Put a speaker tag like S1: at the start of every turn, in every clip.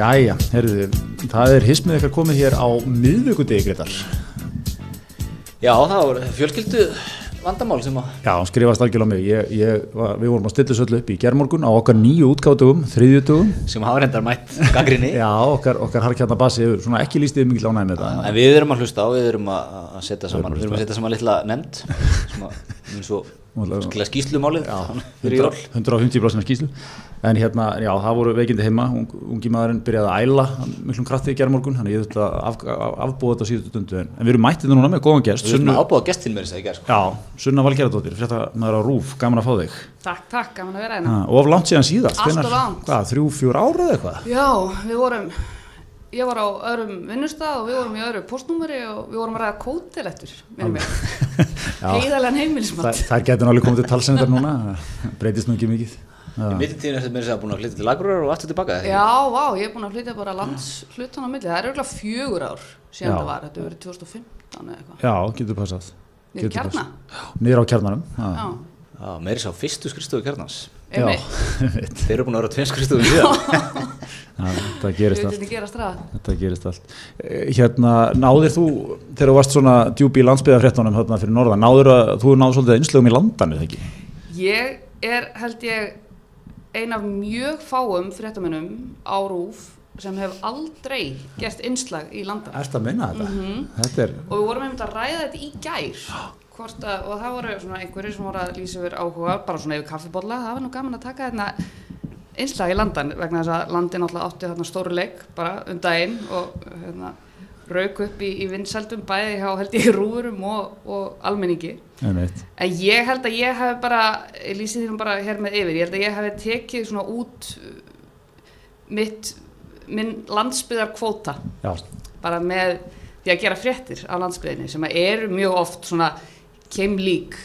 S1: Jæja, herruðu, það er hismið eitthvað komið hér á miðvíkudegi greitar.
S2: Já, það voru fjölskyldu vandamál sem að
S1: Já, skrifast algjörlega mig. Ég, ég, við vorum að stilla þessu öllu upp í germorgun á okkar nýju útgáttugum, þriðjutugum.
S2: sem hafa reyndar mætt gaggrinni
S1: Já, okkar, okkar harkjarnar basi hefur svona ekki líst yfir mikil ánæg með það.
S2: En við erum að hlusta á, við erum að að setja saman við erum að setja saman litla nefnd sem að mun svo skilja skýslumálið fyrir jól
S1: 150% skýslu en hérna, já, það voru veikindi heima. Ung, ungi maðurinn byrjaði að æla miklum krafti í gerðmorgun, þannig ég þurfti að af, af, afbúa þetta síðustu stundu, en, við erum mættið núna með góðan gest,
S2: Við erum að ábúða gestin með þess að ég ger sko.
S1: já, Sunna Valgerðardóttir frétta maður á Rúf, gaman að fá þig.
S3: Takk, takk, gaman að vera hérna.
S1: og of langt síðan síðast, þrjú, fjúr ára eða eitthvað?
S3: Já, við vorum, ég var á öðrum vinnustað og við vorum í öðru postnúmeri og við vorum að ræða mig.
S1: Já.
S3: Heiðarlegan
S1: Þa,
S3: heimilismat.
S1: þær getur alveg komið til talsendar núna breytist nú ekki mikið
S2: Í mittintíðin er þetta með þess að búin að flytja til Lagurar og aftur tilbaka?
S3: Já, vá, ég er búin að flytja bara landshlutan á milli. Það er auðvitað fjögur ár síðan
S1: Já.
S3: það var, þetta verið 2015 eða eitthvað.
S1: já, getur passað niður á
S3: já,
S1: Já,
S2: meiri sá fyrstu skristofu kjarnans. Þeir eru búin að vera tveim skristofum síðan
S1: það gerist allt
S3: þetta.
S1: Þetta gerist allt. Eh, Hérna, náðir þú, þegar þú varst svona djúpi í landsbyðafréttunum hérna fyrir norðan, náður að þú náður svolítið einslögum í landan, eða ekki?
S3: Ég er, held ég, ein af mjög fáum fréttamennum á Rúf sem hef aldrei gert innslag í landan.
S1: Erst að minna þetta?
S3: Mhm.
S1: Þetta er,
S3: og við vorum einmitt að ræða þetta í gær hvort að, og það voru svona einhverjir sem voru að lýsa yfir áhuga, bara svona yfir kaffibólla það var nú gaman að taka hérna einslag í landan vegna þess að landin alltaf átti þarna stóru leik bara um daginn og hérna rauk upp í, í vinsældum bæði hjá held ég rúurum og, og almenningi.
S1: Einmitt.
S3: en ég held að ég hef bara ég lýsi nú bara hér með yfir ég held að ég hef tekið svona út uh, mitt minn landsbyðar kvóta
S1: Já,
S3: bara með því að gera fréttir á landsbyðinni sem eru mjög oft svona keimlík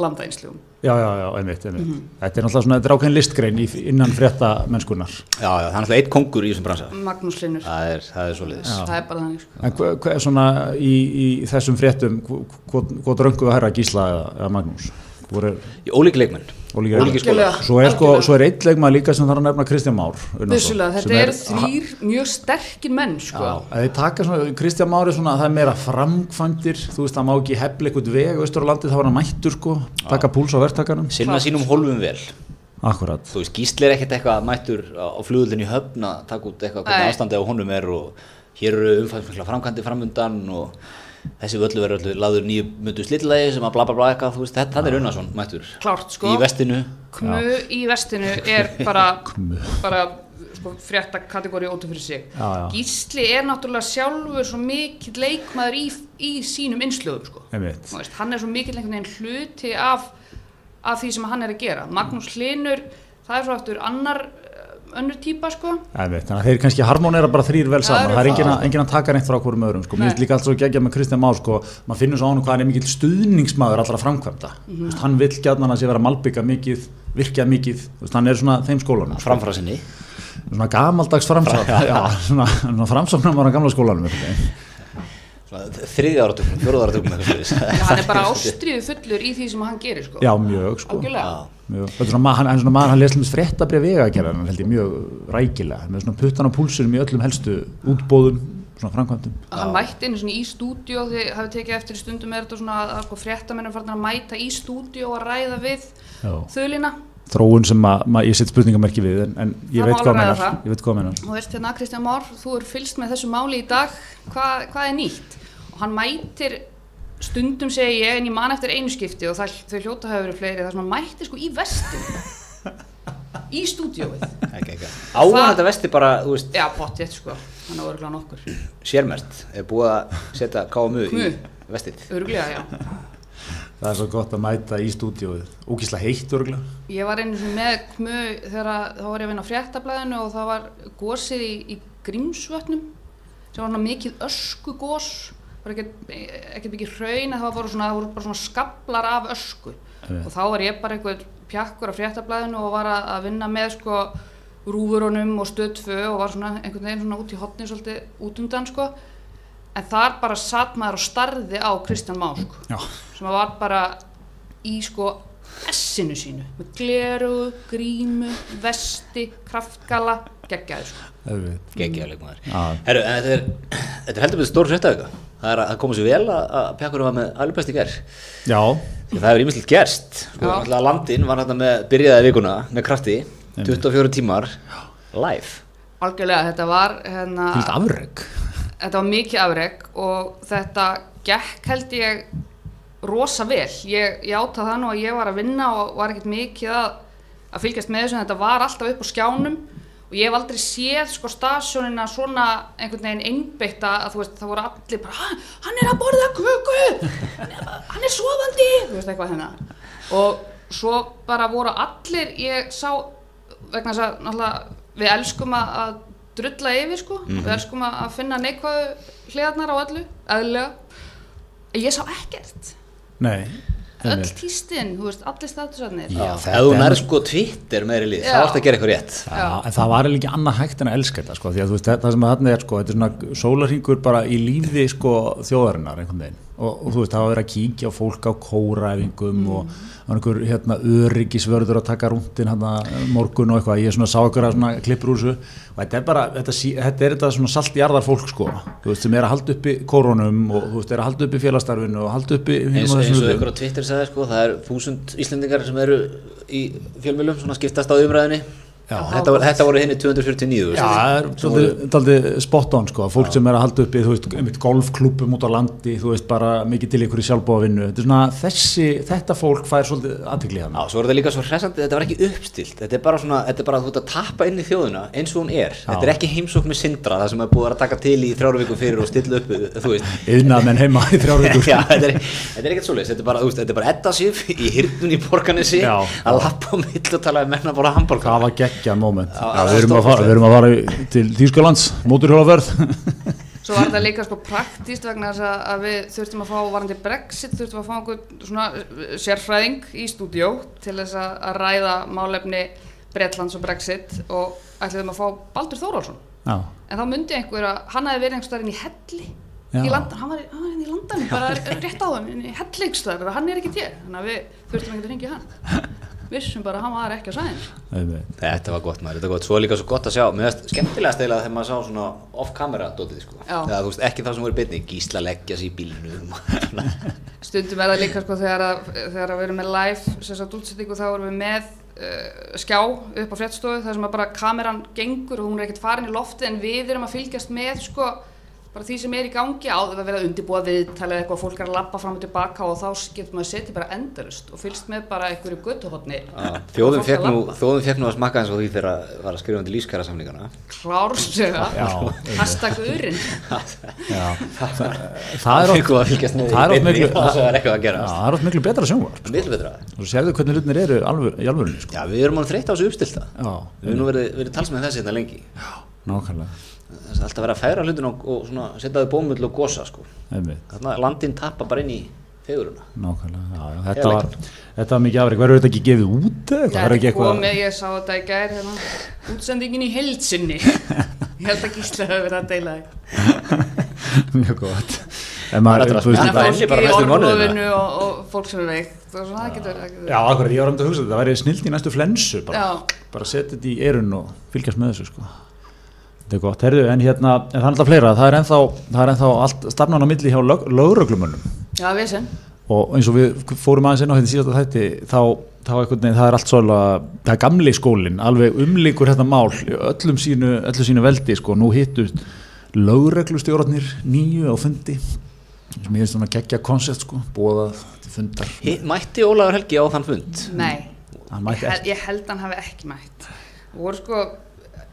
S3: landainslugum.
S1: já, já, já, einmitt, einmitt. Þetta er náttúrulega svona, þetta er ákveðin listgrein í, innan frétta mennskunar.
S2: Já, já, það er náttúrulega eitt kongur í þessum bransa
S3: Magnús Linur,
S2: Það er, það er svoleiðis
S3: það er bara þannig. Sko.
S1: En hvað hva er svona í, í þessum fréttum, hvað röngu við að hæra Gísla eða, eða Magnús? Hvor er
S2: Í ólík leikmenn.
S1: Svo er, sko, er eitt leikmað líka sem þarf að nefna Kristján Már
S3: Vissulega, þetta eru þrýr mjög sterkir menn, sko.
S1: Að Kristján Már er svona, það er meira framkvæmdir, þú veist, það má ekki hefla eitthvað veg austur á landið, þá var hann mættur sko, taka púls á verktakanum.
S2: Sinna sínum hólfum vel.
S1: Akkurat.
S2: Þú veist, Gísli er ekkert eitthvað mættur á á flugvöldinni í höfn að taka út eitthvað hvernig ástandið á honum er og hér eru umfæðsmikla framkvæmdi framundan og þessi völlu verður öllu laður nýju myndu slillagi sem að bla bla bla eitthvað, þú veist, þetta þetta er Unnarsson mættur
S3: Klárt, sko.
S2: í vestinu
S3: Kmu í vestinu er bara, bara sko, frétta kategóri óta fyrir sig.
S1: Já, já.
S3: Gísli er náttúrulega sjálfur svo mikill leikmaður í, í sínum innslögum, sko. Veist, hann er svo mikill einhvern veginn hluti af, af því sem hann er að gera Magnús Hlinur, það er svo aftur annar önnur típa sko
S1: Einmitt. Þannig að þeir kannski harmonera bara þrýr vel saman, það er engin að, engin að taka neitt frá hverjum öðrum sko. Mér finnst líka allt svo geggja með Kristján Már sko, maður finnur svo á hann hvað hann er mikill stuðningsmaður allra framkvæmda. Mm -hmm. Hann vill gætna hann að sé vera malbygga mikið, virkja mikið, þú veist, hann er svona þeim skólanum. Sko.
S2: framfara sinni
S1: Svona gamaldags framsátt, já, svona, svona framsóknar var á gamla skólanum.
S2: þriðja áratökum, fjóruða áratökum
S3: hann er bara ástriðu fullur í því sem hann gerir sko
S1: Já, mjög sko. Mjög, þetta er svona, ma- hann, hann er maður, hann les hlumist fréttabrið vegagerðan, held ég mjög rækilega, með svona puttan á púlsurum í öllum helstu útbóðum, svona framkvæmdum.
S3: hann mætti svona í stúdíó þið hafið tekið eftir í stundum er þetta svona að, að sko, fréttamennum farin að mæta í stúdíó að ræða við
S1: Já.
S3: þölina
S1: Þróun sem að, ma, ég set spurningamerki við, en, en ég veit
S3: það.
S1: ég veit hvað mennar.
S3: og veist hérna Kristján Már, þú er fylgst með þessu máli í dag hvað, hvað er nýtt og hann mætir stundum segi ég en ég man eftir einu skipti og það, þau hljóta hafa verið fleiri þar sem hann mætti sko í vestin í stúdíóið. Það-
S2: þetta vesti bara, þú veist,
S3: já, pottið sko, hann er örgulega nokkur.
S2: Sérmert er búið að setja KMU í vestið.
S3: Örgulega, já.
S1: Það er svo gott að mæta í stúdíóið, ógísla heitt örgla.
S3: Ég var einu með kmu þegar þá var ég að vinna á fréttablaðinu og það var gósið í, í Grímsvötnum sem var mikið ösku gós var ekkert mikið hraun það bara svona, það voru bara svona skablar af ösku
S1: Einmitt.
S3: og þá var ég bara einhver pjakkur á fréttablaðinu og var að, að vinna með sko rúfurunum og stöðfu og var svona einhvern veginn svona út í hotni svolítið út undan sko en þar bara satt maður og starði á Kristján Má sko
S1: Já,
S3: sem var bara í sko essinu sínu með gleru, grímu, vesti kraftgala, geggjaður sko.
S1: Auðvitað.
S2: geggja leikmaður
S1: Já.
S2: Herru, en þetta er, þetta er heldur betur stór eitthvað það er að komið sér vel að, að Pjakkur var með alveg best í gerð
S1: Já,
S2: það hefur ímyndilegt gerst. Sko, landin var hérna með byrjaði vikuna með krafti 24 tímar live.
S3: Algjörlega, þetta var hérna, þetta var mikið afreg og þetta gekk held ég rosa vel. Ég, ég átta það nú að ég var að vinna og var ekkert mikið að, að fylgjast með þessu en þetta var alltaf upp á skjánum og ég hef aldrei séð sko stasjónina svona einhvern veginn einbeitta að þú veist það voru allir bara "Ha, hann er að borða köku! Hann er, sofandi! Þú veist eitthvað hérna. Og svo bara voru allir ég sá vegna þess að náttúrulega við elskum að, að drulla yfir sko. Við elskum að, finna neikvæðu hliðarnar á öllu, eðlilega. Ég sá ekkert.
S1: Nei,
S3: öll veist, allir statusarnir
S1: Já,
S2: ef
S1: þetta
S2: þú
S1: er
S2: nær
S1: nú-
S2: sko Twitter meiri lið
S3: Já.
S2: þá ertu að gera eitthvað rétt.
S1: Já, en það var ekki annað hægt en að elska þetta sko, því að þú veist, það sem að þarna er sko, þetta er svona sólarhingur bara í lífi sko þjóðarinnar einhvern veginn og, og þú veist, það var verið að kíkja á fólk á kóraæfingum og það var einhver hérna öryggisvörður að taka rúndin hérna morgun og eitthvað, ég svona sá einhverja klippur úr þessu. Og þetta er bara, þetta, þetta er þetta saltjarðar fólk sko, þú veist, sem er að halda uppi kórónum og þú veist, er að halda uppi félagsstarfinu og halda uppi hinum
S2: eins,
S1: og
S2: á Twitter sagði sko það er þúsund Íslendingar sem eru í fjölmjölum svona skiptast á umræðinni
S1: Já.
S2: þetta, voru- þetta voru henni 249
S1: Já, það er svolítið spot on sko, fólk sem er að halda uppi, þú veist, einmitt golfklubum út á landi, þú veist, bara mikið til ykkur í sjálfbóðavinnu, þetta er svona, þessi, þetta fólk fær svolítið aðtikli
S2: Já,
S1: hann.
S2: svo er þetta líka svo hressandi, þetta var ekki uppstilt þetta er bara svona, þetta er bara að þú ert að tappa inn í þjóðina eins og hún er, þetta er ekki heimsókn með sindra það sem er búið að taka til í þrjáru vikum fyrir og stilla upp, þú veist.
S1: Yðnað menn heima í þrjár vikur.
S2: Já, þetta er, þetta er ekkert svoleiðis, þetta er bara, þú veist, þetta er bara Edda Sif í hirtun í borganessi
S1: Já.
S2: að lappa á mill og tala um menna bara hambúrgar
S1: Það var geggja moment.
S2: Það
S1: við
S2: er
S1: erum fara, við erum að fara til Þýskalands, móturhjólaferð.
S3: svo var þetta líka sko praktíst vegna þess að, við þurftum að fá varandi Brexit, þurftum að fá einhvern svona uh, sérfræðing í stúdíó til þess að, ræða málefni Bretlands og Brexit og ætliðum að fá Baldur Þórólfsson
S1: Já,
S3: en þá myndi einhver að hann hefði verið einhver staðar inn í helli í landan, hann var, hann inn í landan bara rétt á þeim, inn í hellingstöðar hann er ekki til, þannig að við þurftum ekki að ringja hann vissum bara að hann var ekki á sæðin.
S2: Þetta var gott maður, þetta var gott, svo er líka svo gott að sjá. Mér veist skemmtilega stela þegar maður sá svona off-camera dótið sko.
S3: Já.
S2: Þegar þú veist ekki það sem voru beinni, gísla leggja sig í bílnum
S3: stundum er það líka sko þegar, að, þegar að við erum með live sem sagt útsettingu þá erum við með uh, skjá upp á fréttstofu þar sem að bara kameran gengur og hún er ekkert farin í lofti en við erum að fylgjast með sko bara því sem er í gangi á því að vera undirbúa viðtalið eitthvað fólk er að lappa fram og tilbaka og þá getur maður setið bara endalust og fylgst með bara einhverju göttuhotni
S2: Þjóðum fekk nú, þjóðum fekk nú að smakka eins og því þegar að var að skrifa undir lífskæra samlingana
S3: klárlega.
S1: Já,
S3: hashtag urinn.
S1: Það, það er það er
S2: beinni
S1: miklu,
S2: og það er eitthvað að
S1: Já,
S2: gera
S1: það er oft miklu betra sjónvarp.
S2: Miklu betra.
S1: Þú sérðu hvernig hlutinir eru í alvörunni, sko.
S2: Já, við erum alveg þreytt á þessu uppstilta. Við erum nú verið, verið talsmenn þessi þetta lengi.
S1: Nákvæmlega,
S2: Það er alltaf verið að færa hlutin og, og svona, setja þau bómull og gosa sko. að landin tappa bara inn í feguruna
S1: Nákvæmlega, já, já,
S2: Eða
S1: þetta, var, þetta var mikið afreg, verður þetta ekki gefið út eða eitthvað, verður ekki eitthvað,
S3: komið, ég sá þetta í gær hérna, útsendingin í heilsinni ég held að Gísla hefur verið að deila því.
S1: Mjög gott, en
S2: Það
S1: maður,
S2: er að bara
S3: fólki í orðofinu og, og fólk sem er veikt. Og svona, það getur, getur
S1: já, akkur, ég var um að hugsa þetta, það væri snilt í næstu flensu, bara, bara setja þetta í erun og fylgjast með þessu, sko, þetta er gott, herðu, en hérna, en það er alltaf fleira, það er ennþá, það er ennþá allt stafnan á milli hjá lög, lögreglumönnum,
S3: já, við sem.
S1: Og eins og við fórum aðeins inn á þetta síðasta þætti þá, þá veginn það er allt svolítið það er gamli skólinn, alveg umlíkur þetta mál í öllum sínu, öllu sínu veldi sko, nú hittust lögreglustjórarnir nýju á fundi. Sem ég finnst svona geggja koncept sko, bóðað til fundar.
S2: Mætti Ólafur Helgi á þann fund?
S3: nei,
S1: hann
S3: ég,
S1: mætti
S3: hel,
S1: ekki.
S3: ég held hann hafi ekki mætt. Og voru sko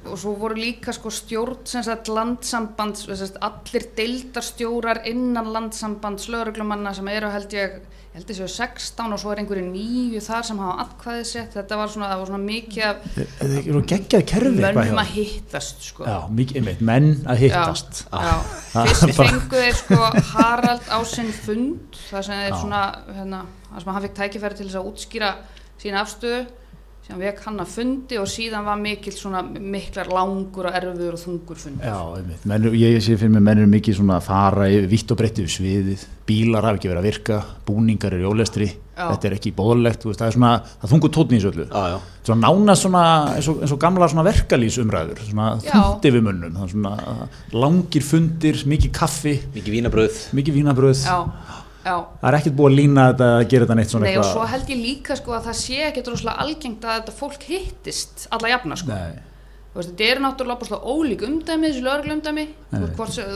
S3: og svo voru líka sko stjórn sem sagt landsambands, sagt, allir deildarstjórar innan landsambands lögreglumanna sem eru held ég ég held þessu 16 og svo er einhverju nýju þar sem hafa atkvæðið sett þetta var svona, var svona mikið af
S1: er
S3: mönnum að hittast sko.
S1: Já, mikið, einmitt, menn að hittast.
S3: Já, já. fyrst fengu þeir sko Harald á sinn fund það sem
S1: Já.
S3: svona hérna, það sem hann fikk tækifæri til þess að útskýra sína afstöðu síðan vek hann að fundi og síðan var mikil svona miklar langur og erfiður og þungur fundi
S1: Já, einmitt. Menn, ég sé fyrir mig menn eru mikið svona að fara yfir vitt og breytt yfir sviðið, bílar hafa ekki verið að virka, búningar eru í ólestri,
S3: Já.
S1: þetta er ekki bóðlegt, það er svona, það þungur tótni í þessu öllu.
S2: Já, já.
S1: Svona nánast svona eins og, eins og gamla svona verkalýsumræður, svona þundi við munnum, svona langir fundir, mikið kaffi,
S2: Mikið vínabröð.
S1: mikið vínabröð, það er ekkert búið að lína þetta að gera þetta neitt svona
S3: Nei og svo held ég líka sko að það sé ekki droslega algengt að þetta fólk hittist alla jafna sko. Veist, þetta er náttúrulega opaslega ólík umdæmi, hvort sem,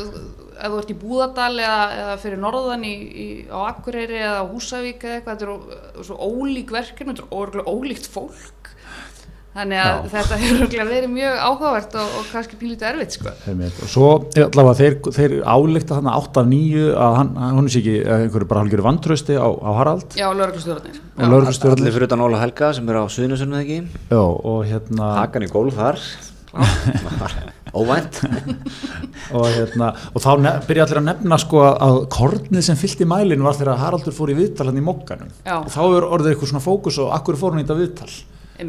S3: ef þú ert í Búðardal eða, eða fyrir norðan í, í, á Akureyri eða Húsavík eða eitthvað, þetta er svo ólík verkefni, þetta er ólíkt fólk. Þannig að
S1: Já.
S3: þetta hefur verið mjög áhugavert og, og kannski pílítið erfitt, sko.
S1: Og svo allavega þeir, þeir álíkta þarna 8 af 9 að hann, hann sé ekki að einhverju bara halgjöru vantrösti á, á Harald
S3: Já, lögreglustjórnir
S2: Allir fyrir utan Óla Helga sem er á Suðnusunum ekki.
S1: Já, og hérna
S2: Hakan í gólf þar. Óvænt.
S1: og, hérna, og þá byrja allir að nefna sko að kornið sem fyllt í mælinu var þegar Haraldur fór í viðtal hann í mokkanum
S3: Já.
S1: og þá er orðið eitthvað svona fókus og akkur fór hann í þetta viðtal.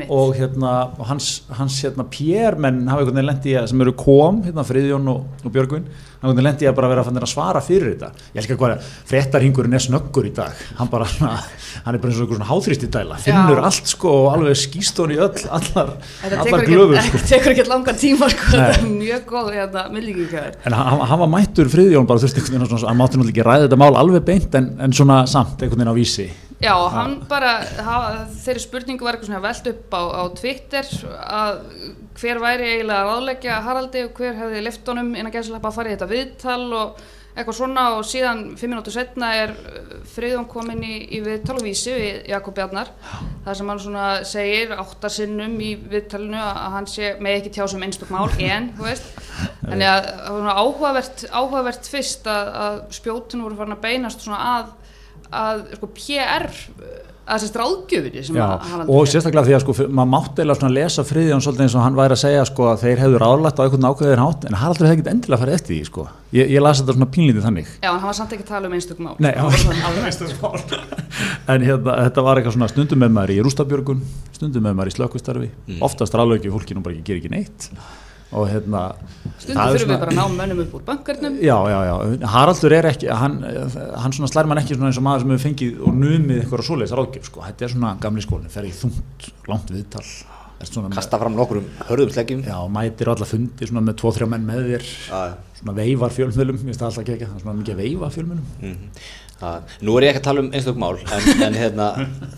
S1: Og hérna hans, hans hérna PR-menn hafa einhvern veginn lendi í að sem eru kom, hérna Friðjón og, og Björgvin hafa einhvern veginn lendi í að bara vera að, svara fyrir þetta. Ég elskar hvað að fréttarhingurinn er snöggur í dag. Hann bara hann er bara eins og einhver svona háþrýsti dæla, finnur
S3: Já.
S1: allt sko og alveg skýst hún í öll, allar,
S3: Þetta
S1: allar glöfur
S3: ekki,
S1: sko.
S3: þetta tekur ekki langan tíma, sko, þetta er mjög góð, hérna, myndlíkingkæður.
S1: En hann, hann var mættur Friðjón bara þurfti einhvern veginn hann mátti náttúrulega ekki ræða þetta mál alveg beint en, en svona samt einhvern veginn á vísi.
S3: Já, hann bara, ha- þeirri spurningu var eitthvað svona velt upp á, á Twitter að hver væri eiginlega að ráðleggja Haraldi og hver hefði lift honum innan gæðslega að fara í þetta viðtal og eitthvað svona. Og síðan fimm minútur setna er uh, Friðjón kominn í, í viðtal og vísi við Jakob Bjarnar. Þar sem hann svona segir áttasinnum í viðtalinu að hann sé með ekki tjá sem einstök mál en, þú veist. Þannig að það var svona áhugavert, áhugavert fyrst að, að spjótun voru farin að beinast svona að að sko PR að þessast ráðgjöfinni sem
S1: Já,
S3: að Haraldur
S1: og sérstaklega því að sko, maður mátti eða svona lesa Friðjón svolítið eins og hann væri að segja sko að þeir hefðu ráðlagt á einhvern ákveðin hátt en Haraldur hefði ekkert endilega farið eftir því sko. Ég, ég las þetta svona pínlítið þannig.
S3: Já, en hann var samt ekki að tala um einstök mál.
S1: Nei,
S3: Hann var svona alveg-
S1: en hérna, þetta var eitthvað svona stundum með maður í rústabjörgun, stundum með maður í slökkustarfi, oftast ráðlöki fólkinu bara ekki, gerir ekki neitt og hérna er
S3: þurfum
S1: svona-
S3: við bara að ná mönnum upp úr bankarnum
S1: Já, já, já, Haraldur er ekki, hann, hann svona slær mann ekki svona eins og maður sem hefur fengið og numið eitthvað svoleiðis ráðgjöf, sko, þetta er svona gamli skólinn, fer í þungt, langt viðtal, er
S2: Kasta fram nokkur hörðum sleggjum.
S1: já, mætir á alla fundi svona með tvo-þrjá menn með þér,
S2: Já, já.
S1: svona veifar fjölmjölum, ég veist það alltaf ekki ekki, það er svona mikið að veifa fjölmjölum.
S2: Mhm. Það- Nú er ég ekki að tala um einstök mál en, en hérna,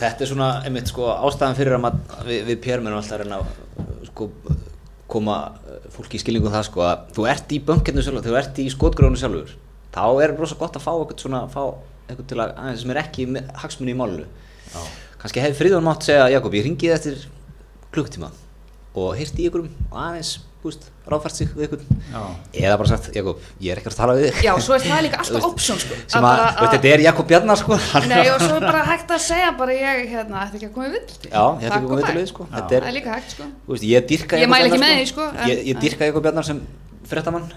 S2: þetta er svona einmitt sko ástæðan fyrir að við, við PR-mennum alltaf að að sko, koma eh, fólki í skilningu um það sko að þú ert í bönkinu sjálfur, þú ert í skotgrónu sjálfur þá er rosa gott að fá eitthvað svona fá eitthvað til að aðeins sem er ekki hagsmunni í málinu. Kannski hefði Fríðun mátt segja Jakob, ég ringið eftir klukktíma og heyrti í ykkurum aðeins, búst, ráðfært sig við ykkur
S1: Já.
S2: eða bara sagt, Jakob, ég er ekkert að tala við þig.
S3: Já, svo er það líka alltaf option sko.
S2: sem að, veist, þetta er Jakob Bjarnar sko.
S3: Nei, og svo er bara hægt að segja bara ég, hérna, ætti ekki að koma í vill
S2: Já, ég ætla ekki að koma við sko.
S1: Já.
S2: Þetta
S3: Það
S2: er,
S3: er líka hægt sko.
S2: Þú veist, ég
S3: mæli ekki
S2: Bjarnar,
S3: með því, sko,
S2: ég dyrka Jakob Bjarnar sem frettamann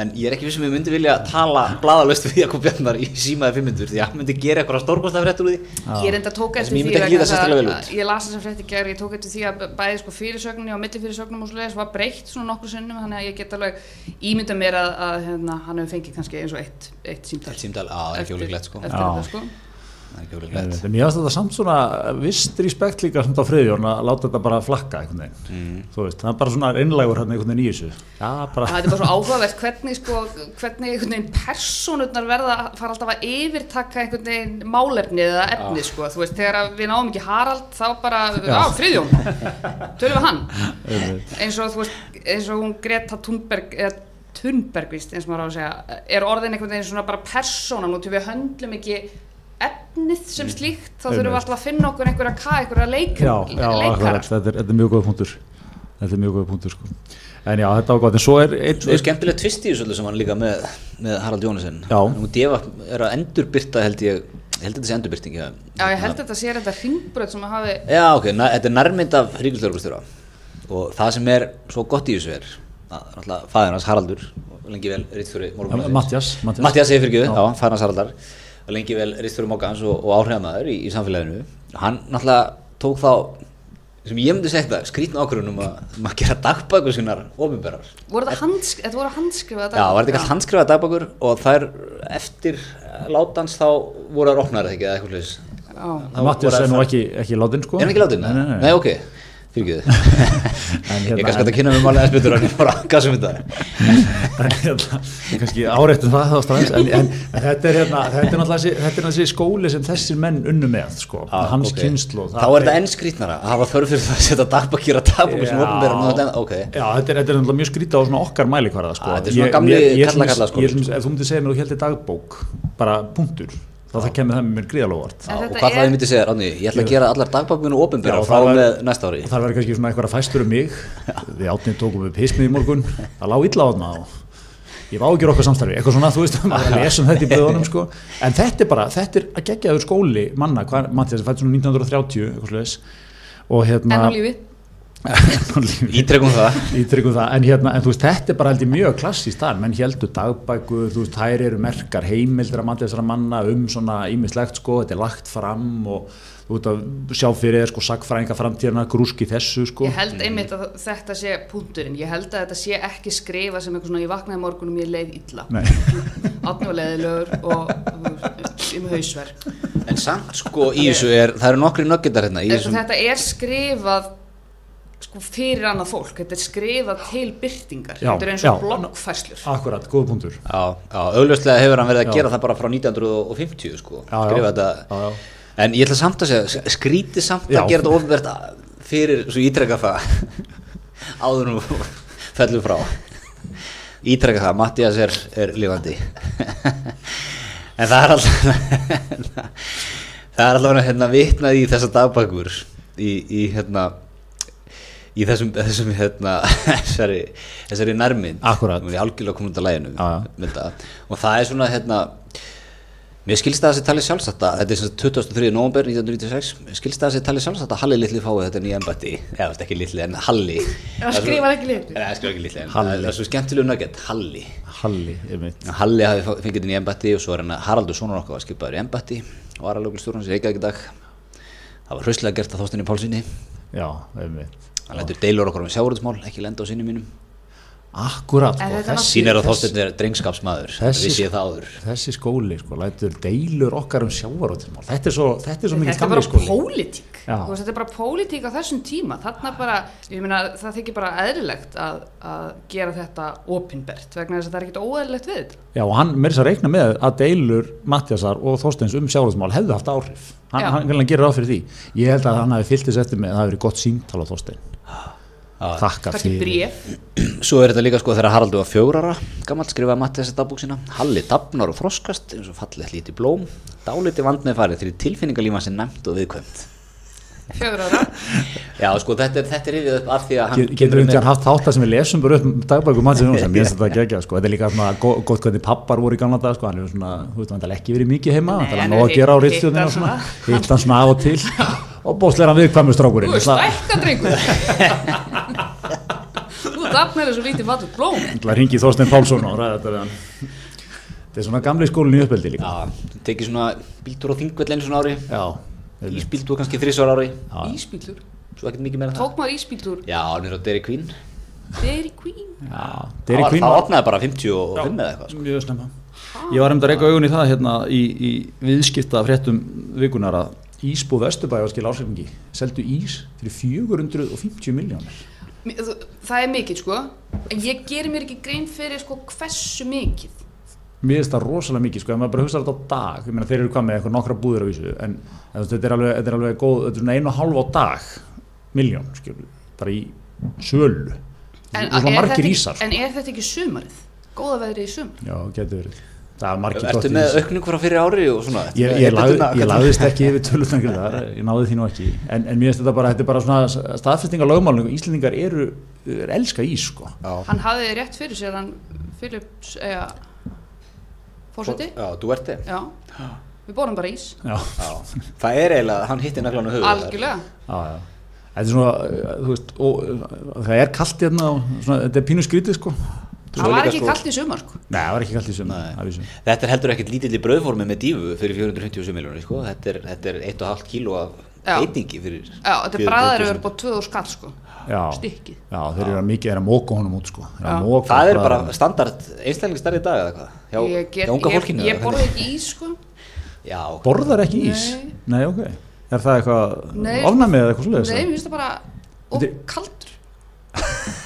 S2: en ég er ekki vissum ég myndi vilja tala bladalöst við Jakob Bjarnar í símaði 500 því að hann myndi gera eitthvað stórkostlega fréttur úr því.
S3: Ég reynda tók
S2: Það sem
S3: eftir því að-. Ég las þess að frétti gær, ég tók eftir því að bæði sko fyrirsögninni og millifyrirsögnum og svoleiðis var breytt svona nokkur sinnum þannig að ég get alveg ímynda mér að, að hérna, hann hefur fengið kannski eins og eitt, eitt símtal.
S2: Eitt símtal, á, er ekki ólíklegt sko.
S3: eftir þetta sko
S1: En mér finnst þetta samt svona vist respekt líka samt á Friðjón að láta þetta bara flakka einhvern veginn,
S2: Mm.
S1: þú veist, það er bara svona einlægur hann einhvern veginn í þessu. Já, bara,
S3: Það er bara svo áhugavert hvernig sko, hvernig einhvern veginn persónurnar verða fara alltaf að yfirtaka einhvern veginn málefnið eða efnið sko, þú veist, þegar að við náum ekki Harald þá bara, á, Friðjón, tölum við hann, eins og þú veist, eins og hún Greta Thunberg, eða Thunberg víst, eins og maður á að segja, er orðin einhvern veginn svona bara persóna, nú til við höndlum ekki efnið sem slíkt, þá þurfum við alltaf að finna okkur einhverja ka, einhverja leikar,
S1: já, já,
S3: leikara.
S1: þetta er, þetta er mjög góð punktur. Þetta er mjög góð punktur, sko. En já, þetta var gott, en svo er einn,
S2: Svo er skemmtilegt tvist í þessu öllu sem hann líka með, með Harald Jónasson
S1: Já.
S2: Nú Deva er að endurbyrta held ég ég held að þetta sé endurbyrting já.
S3: Já, ég held að þetta sé þetta hringbröð sem að hafi
S2: Já, ok, na, þetta er nærmynd af ríkislörgustjóra og það sem er svo gott í þessu er að náttúrulega fæðin hans Haraldur og lengi vel rittfjóri
S1: Mattias, Mattias.
S2: Mattias segir fyrir
S1: Já.
S2: já, fæðin hans Haraldar og lengi vel rittfjóri Mókans og, og áhrifamaður í, í samfélaginu. Hann náttúrulega tók þá sem ég myndi segja þetta, skrítna ákvörðunum að maður gera dagbækur sinnar ofinberar
S3: Voru þetta voru handskrifaða
S2: Já, var þetta ekki allt handskrifaða dagbækur og þær eftir látans þá voru það opnar ekki eða eitthvað
S3: Já,
S1: Mattias er nú ekki, ekki látin sko.
S2: Er hann ekki látinn?
S1: Nei, nei, nei.
S2: Nei, ok, fyrirgeðu
S1: En
S2: Ég
S1: hérna-
S2: kannski að kynna mig málega eins betur en ég fór að gasa um þetta
S1: hérna, kannski áreittum það þá strax en, en, en þetta er hérna þetta er náttúrulega þessi, er skóli sem þessir menn unnu með sko,
S2: Ah,
S1: hans
S2: ok.
S1: kynslu
S2: Þá er þetta enn skrítnara að hafa þörf fyrir það að setja dagbækir að dagbækur sem ofinberar nú þetta Ok,
S1: Já, þetta er, er náttúrulega mjög skrítið á svona okkar mælikvarða sko.
S2: Ah, þetta er svona gamli kalla- kalla skóli,
S1: ég- Ef þú myndir segja mér að þú heldur dagbók bara punktur, þá það kemur það með mér gríðalóvart
S2: og hvað það
S3: er-
S2: ég myndi segja, Ráðni, ég ætla að gera allar
S1: Já,
S2: frá
S1: það var-
S2: með næsta ári.
S1: og það verður kannski svona eitthvað fæstur um mig. Við átnið tókum við pismið í morgun. Það lág illa á þarna og ég var ágjur okkar samstarfi, eitthvað svona, þú veist maður er að lesa um þetta í blöðunum sko. En þetta er bara, þetta er að gegja þau skóli manna, hvað, Mattias, það fætti svona 1930 eitthvað slags og hérna
S2: Ítrekum það.
S1: Ítryggum það, en hérna, en þú veist, þetta er bara heldur mjög klassíst þar, menn heldur dagbækur, þú veist, þær eru merkar heimildir að manna um svona ímislegt sko, þetta er lagt fram og þú veist að sjá fyrir þér sko sagfræðinga framtíðarna, grúski þessu sko.
S3: Ég held einmitt að þetta sé punkturinn, ég held að þetta sé ekki skrifa sem eitthvað svona ég vaknaði morgunum ég leið illa. Leiðilegur og um hausverk.
S2: En samt sko í þessu er, það eru nokkri nöggitar hérna
S3: þetta er skrifað fyrir annað fólk, þetta er skrifað til byrtingar,
S1: Já,
S3: þetta er eins og
S1: já.
S3: bloggfærslur
S1: akkurat, góð punktur.
S2: Já, já, augljóslega hefur hann verið að
S1: Já.
S2: gera það bara frá 1950 sko,
S1: Já, já.
S2: skrifa þetta
S1: Já, já.
S2: En ég ætla samt að segja, skrítið samt
S1: Já.
S2: að gera þetta ofnvert fyrir, svo ítrekka það áður nú fellum frá ítrekka það, Mattias er, er lifandi en það er alltaf það er alltaf hérna vitnað í þessa dagbækur í, í hérna í þessum, þessum hérna þessari, þessari nærmynd
S1: Akkúrat.
S2: Hún er algjörlega komin út af læginu og það er svona hérna Mér skilst það að þessi talið sjálfsagt að, þetta er sem sagt 23. november 1996, mér skilst það að þessi talið sjálfsagt að Halli litli fái þetta nýja embætti, eða ekki litli en Halli.
S3: Það skrifar ekki litli.
S2: Nei, það skrifar ekki litli, en
S1: Halli.
S2: það er svo skemmtilegu nugget, Halli.
S1: Halli, ég veit.
S2: Halli hafi fengið þetta nýja embætti og svo er hann Haraldur sonur okkar var skipaður í embætti og var alveg stjórnans í Reykjavík í dag. Það var hrauslega gert að þóstinni Pálsini,
S1: Já, ég veit.
S2: Hann lætur deilur okkur um sjáurðsmál, ekki lenda á sinni mínum.
S1: Akkurat,
S3: En
S1: sko,
S2: Sín er að þóstinni er drengskapsmaður,
S1: Þessi-
S2: vissi ég það áður.
S1: þessi skóli, sko, lætur deilur okkar um sjávaróttismál. Þetta er svo, þetta er svo mikið
S3: Þetta er
S1: gamli
S3: bara
S1: skóli.
S3: pólitík Þetta er bara pólitík á þessum tíma Þarna bara, ég meina, það þykir bara eðlilegt að, að gera þetta opinbert vegna þess að það er ekkert óeðlilegt við þetta
S1: Já, og hann meiri að reikna með að deilur Mattiasar og Þorsteins um sjávaróttismál hefðu haft áhrif. Hann, hann, hann gerir ráð fyrir því. Ég held að hann hafi fyllt þess eftir með að það hafi verið gott símtal á Þorstein. Þakka fyrir.
S3: bréf.
S2: Svo er þetta líka sko þegar Haraldur var fjórara gammal skrifaði Matti þessi dagbúk sína. Halli dafnar og þroskast eins og fallið hlíti blóm. Dáliti vand með farið því tilfinningalíma sem nefnt og viðkvæmt.
S3: Fjögur ára?
S2: Já sko þetta er, þetta er yfir upp af því að hann
S1: Get- Getur við haft þátt að sem við lesum bara upp dagbæku Mattias Jónsson, mér finnst þetta gegja sko. þetta er líka svona gott hvernig pappar voru í gamla dag sko. hann er svona, þú veist, hann er ekki verið mikið heima
S3: Nei,
S1: hann er að
S3: er
S1: gera á rittstjóðinu og
S3: hitt
S1: svona
S3: hann
S1: svona og og viðkvæmur strákurinn.
S3: Þú er
S1: Það
S3: stækka drengur. Þú dafnar þessu lítið fattur blóm.
S1: Ætla að ringi Þorstein Pálsson og ræða þetta við hann. Þetta er svona gamli skólinn í uppeldi líka.
S2: Já, tekið svona bíltúr á þingvell einu svona ári.
S1: Já, einmitt.
S2: Ísbíltúr kannski þrísvar ári.
S1: Já.
S3: Ísbílur
S2: Svo ekkert mikið meira það.
S3: Tók maður ísbílur
S2: Já, hann er á Dairy Queen.
S3: Dairy Queen?
S1: Já,
S2: Það var-
S1: Queen
S2: Það opnaði bara 55 eða eitthvað sko.
S1: mjög snemma. Ég var um að reyka augun í það hérna í, í viðskipta fréttum vikunar að Ísbú Vesturbæ var skil ásefningi seldu ís fyrir 450 miljónir
S3: Það er mikið sko. En ég gerir mér ekki grein fyrir sko hversu mikið.
S1: Mér finnst það rosalega mikið sko, ef maður bara hugsa þetta á dag meina þeir eru hvað með eitthvað nokkra búðir á vísu en en þetta er alveg, þetta er alveg góð þetta er svona einu og hálf á dag miljón, skilur, bara í sölu.
S3: En,
S1: er
S3: er þetta ekki-
S1: ísar
S3: en er þetta ekki sumarið? Góða veðrið í sumar?
S1: Já, getur verið. er
S2: Ertu
S1: gott
S2: með
S1: ís
S2: aukningu frá fyrir ári og svona?
S1: Ég, ég, lagði, ég lagðist ekki yfir tölutangir þar, ég náði því nú ekki. En, en mér finnst þetta bara, þetta er bara svona staðfesting á lögmálinu, Íslendingar eru er elska ís, sko.
S2: Já.
S3: Hann hafði rétt fyrir sér hann Philips eða fórseti
S2: Já, þú ert þið
S3: Já, við borum bara ís.
S1: Já,
S2: Já, það er eiginlega, hann hitti naglan á höfuð
S3: Algjörlega.
S1: Já, já. Þetta er svona, uh, þú veist, og, uh, það er kallt hérna og svona, þetta er pínu skrítið sko.
S3: Það var ekki
S2: sko-
S3: kallt í sumar sko
S1: Nei, það var ekki kallt í sumar,
S2: Nei. Þetta er heldur ekkert lítill í brauðformi með dífu fyrir 457 miljónir sko. þetta, er, þetta er 1,5 kíló af
S3: Já.
S2: veitingi fyrir
S3: Já, þetta
S2: 400.000.
S3: er bræðar eru bara 2000 skall sko
S1: já,
S3: Stykkið
S1: já, þeir eru mikið er að móka honum út sko
S2: það er bara standard einstaklingstarri dag eða hvað hjá,
S3: Ég, get, ég,
S2: fólkinu
S3: ég
S2: hvernig?
S3: ekki ís sko
S2: já,
S1: borðar ekki ís?
S3: Nei.
S1: Nei, ok Er það eitthvað
S3: Nei,
S1: ofnæmið eða eitthvað
S3: Nei,
S1: svoleiðis?
S3: mér finnst það bara og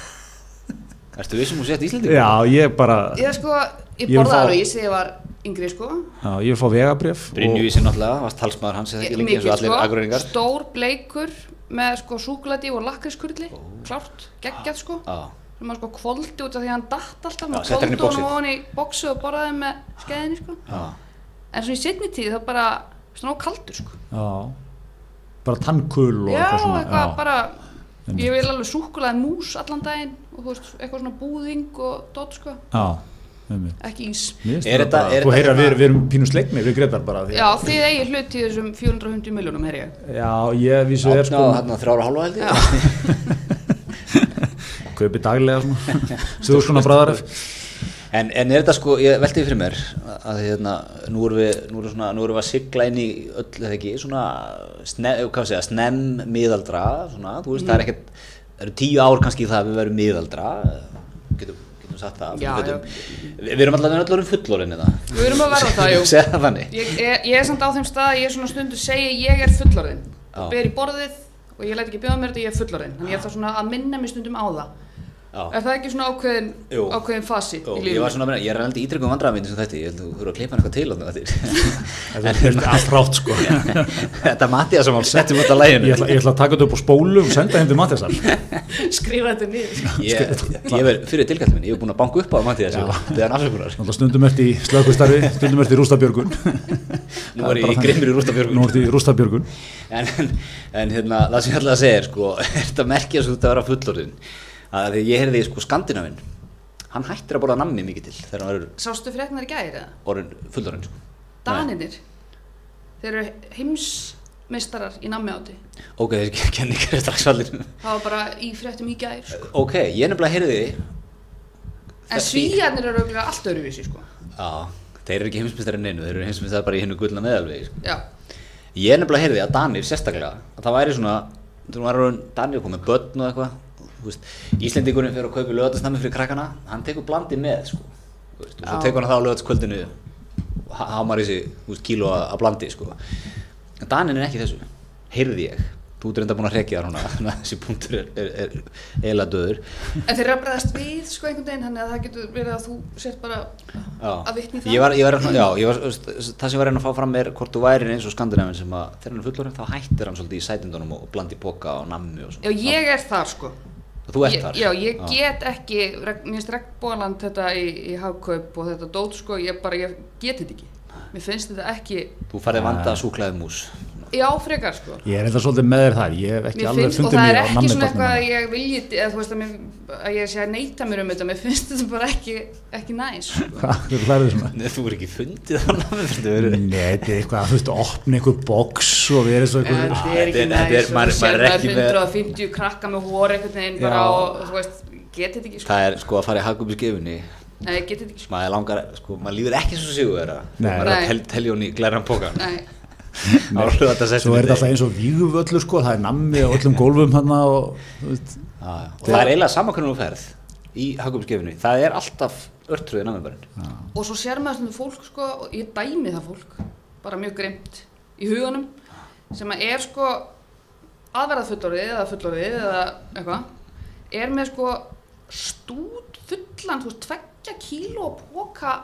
S1: Þetta er-
S3: kaldur
S2: ertu vissum og sett Íslandi
S1: Já, ég bara
S3: Ég sko, ég
S1: fá-
S3: alveg ís þegar ég var yngri sko.
S1: Já, ég vil fá vegabrif
S2: Brynjuvísi náttúrulega, varst talsmaður hans eða ekki lengi eins og allir agurreiningar
S3: Stór bleikur með sko súkulati og lakriskurli Klárt, geggjað sko.
S2: Já,
S3: sem maður sko kvoldi út af því að hann datt alltaf maður
S2: hann í
S3: kvoldi honum
S2: boxið.
S3: ofan í bóksu og borðaði með skeiðinni sko.
S2: Já,
S3: en svo í setni tíð þá bara svona kaldur sko.
S1: Já. Bara tannkul og eitthvað svona.
S3: eitthvað
S1: já.
S3: bara
S1: Einmitt.
S3: ég vil alveg súkulaði mús allan daginn. og þú veist, eitthvað svona búðing og dótt sko, ekki ís.
S2: Er þetta-
S1: bara-
S2: er
S1: Þú heyrir að við, við erum pínu sleikni við Gretar bara því
S3: já, þið eigi hlut í þessum 450 miljónum, ég.
S1: Já, ég vísu er
S2: Átna
S1: sko.
S2: og þrjára hálfa held ég.
S1: Kaupi daglega svona Svo svona bræðaref
S2: En, en er þetta sko, ég velti því fyrir mér að hérna, nú erum við, nú erum svona, nú erum við að sigla inn í öll, eða ekki, svona, sne, hvað segja, snemm miðaldra, svona, þú veist, það er ekkert, það eru tíu ár kannski það að við verum miðaldra, getum, getum sagt það,
S3: Já,
S2: getum, við, erum allavega allavega fullorinn það.
S3: við erum að verða það,
S2: Segja það
S3: ég, ég, ég er samt á þeim stað að ég svona stundu segi ég er og ber í borðið og ég læt ekki bjóða mér þetta ég er fullorðin. Þannig ég er það svona að minna mig stundum á það
S2: Já.
S3: er það ekki svona ákveðin, ákveðin fasi
S2: Jó,
S3: í
S2: ég
S3: lífinu?
S2: var svona að meina, ég er alveg ítryggum vandræðamindi sem þetta, ég held að þú þurfa að klippa hann eitthvað til á þetta.
S1: Þetta er allt rátt sko
S2: Þetta Mattias sem hann settum út af læginu.
S1: Ég ætla, ég ætla að taka þetta upp á spólu og senda þeim til Mattiasar
S3: skrifa þetta niður
S2: Ég, ég verð fyrir tilkallin minn, ég hef búin að banka upp á Mattias og beða hann afsökunar.
S1: Náttúrulega stundum ert í slökustarfi, stundum ert í rústabjörgun
S2: Nú er ég í grimmir í rústabjörgun.
S1: Nú ert
S2: það að því ég heyrði sko Skandinavinn hann hættir að borða nammi mikið til þegar hann verður
S3: sástu frétnar í gæri eða?
S2: orðin fullorðin sko.
S3: Daninir þeir eru heimsmeistarar í nammi áti
S2: ok, þessi kenningar er strax allir
S3: það var bara í fréttum í gæri sko.
S2: ok, ég nefnilega heyrði
S3: en svíjarnir eru auðvitað allt öðruvísi sko.
S2: já, þeir eru ekki heimsmyndstari neinu þeir eru heimsmyndstari bara í hennu gullna meðalvegi sko. ég nefnilega heyrði að Danir sérstaklega að það væri svona þú orðin Danir komið börn og eitthvað Íslendingurinn fyrir að kaupa lögatarsnami fyrir krakkana hann tekur blandi með sko, veist, og svo
S3: Já.
S2: tekur hann það á lögatskvöldinu hamar í sig kíló að blandi sko. en Danin er ekki þessu heyrði ég, þú ert reynda búin að rekja þar þessi punktur er, eiginlega döður
S3: en þeir eru að bregðast við sko einhvern veginn, þannig að það getur verið að þú sért bara
S2: Já.
S3: að vitni það
S2: Ég var, ég var, já, ég var, það sem ég var að reyna að fá fram er hvort þú væri eins og skandinavinn sem að þegar hann er fullorinn þá hættir hann svolítið í sætindunum og blandi póka og nammi og
S3: já,
S2: svona.
S3: ég er þar sko
S2: Þú ert þar?
S3: já, ég get ekki, mér finnst regnbóland þetta í, í hagkaup og þetta dót sko, ég bara, ég get þetta ekki mér finnst þetta ekki,
S2: Þú farið vanda súklaði mús.
S3: Já frekar sko
S1: Ég er eitthvað svolítið með þér þar Ég hef ekki
S3: Mér
S1: alveg
S3: finnst, og
S1: fundið
S3: það
S1: mig
S3: er
S1: á
S3: ekki svona eitthvað að ég vilji, eða þú veist að, mér, að ég sé að neyta mér um þetta, mér finnst þetta bara ekki, ekki næs. sko.
S1: Hvað, þú hlærið svona
S2: Nei, þú er ekki fundið á fyrir þau verið.
S1: Nei, þetta er eitthvað, þú veist, að opna einhver box og verið svo
S3: Þetta
S1: eitthvað
S3: er ekki
S2: þetta er-
S3: næs, og
S2: maður-
S3: þú sér
S2: maður er
S3: maður
S2: ekki með-
S3: 150 krakka með hór einhvern veginn bara og þú veist, getið þetta ekki, sko.
S2: Það er sko að.
S3: Nei, getið þetta ekki, sko.
S2: Maður langar, sko, maður líður ekki svo sigur.
S1: Nei.
S2: Maður er að tel, telja hún í glæran póka.
S3: Nei,
S2: Svo
S1: er þetta alltaf eins og vígvöllu sko, það er nammi á öllum gólfum hann og þú veist,
S2: Og það er eiginlega samankunnum ferð í hagum skifunni. Það er alltaf örtröðið nammibarinn.
S3: og svo sér maður stundum fólk, sko, og ég dæmi það fólk, bara mjög grimt í huganum, sem að er, sko, aðverða fullorðið eða fullorðið eða eitthvað, er með, sko, stút fullan, þú veist, tveggja kíló póka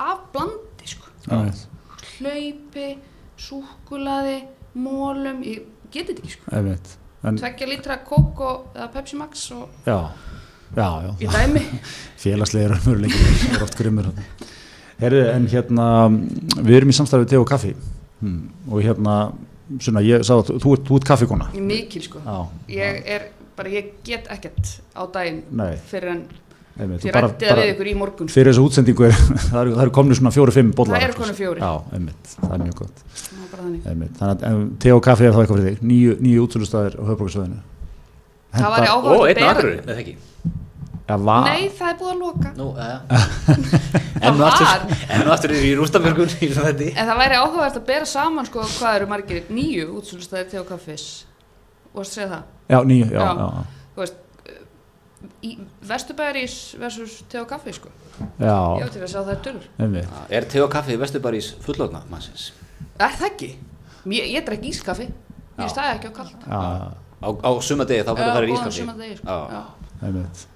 S3: af blandi, sko. hlaupi, súkulaði, mólum, ég geti þetta ekki sko. Tveggja lítra kók og, eða Pepsi Max og
S1: já, já, já,
S3: í dæmi.
S1: raunveruleikir er oft grimmur Herri, en hérna við erum í samstarfið te og kaffi hmm. og hérna svona, ég sá að þú ert, þú ert kaffikona
S3: mikil sko.
S1: Já,
S3: Ég er bara, ég get ekkert á
S1: Nei.
S3: fyrir en
S1: einmitt,
S3: ég
S1: og bara,
S3: rætti það
S1: bara
S3: við ykkur í morgun. sko.
S1: fyrir þessu útsendingu er, það eru, það eru komni svona fjóri-fimm bollar
S3: Það eru komnir fjórir.
S1: Já, einmitt, það er mjög gott
S3: Það var bara þannig.
S1: einmitt. Þannig að te og kaffi er þá eitthvað fyrir þig nýju, nýju útsölustæðir á höfbrukarsvæðinu
S3: Það væri
S2: Ó,
S3: áhugavert að
S2: einn
S3: bera-
S2: aðrur, eða ekki?
S1: Já, var,
S3: Nei, það er búið að loka
S2: Nú, uh, enn og
S3: var.
S2: aftur í í þetta
S3: En það væri áhugavert að bera saman sko hvað eru margir nýju útsölustæðir til og kaffis og að segja það
S1: já, nýju, já,
S3: Já.
S1: já,
S3: Þú veist, í Vesturbæris versus te og kaffi sko
S1: já,
S3: Ég ekki að sjá það er
S1: einmitt.
S2: Er te og kaffi í Vesturbarís fullókna mannsins?
S3: Er það ekki? Ég, ég drekk ískaffi
S2: Já.
S3: Ég stæði ekki á kallt
S1: Já,
S2: Á, á sumadegi þá fyrir það í ískaffi
S3: sumardegi sko.
S2: Já.
S3: Já.
S1: einmitt.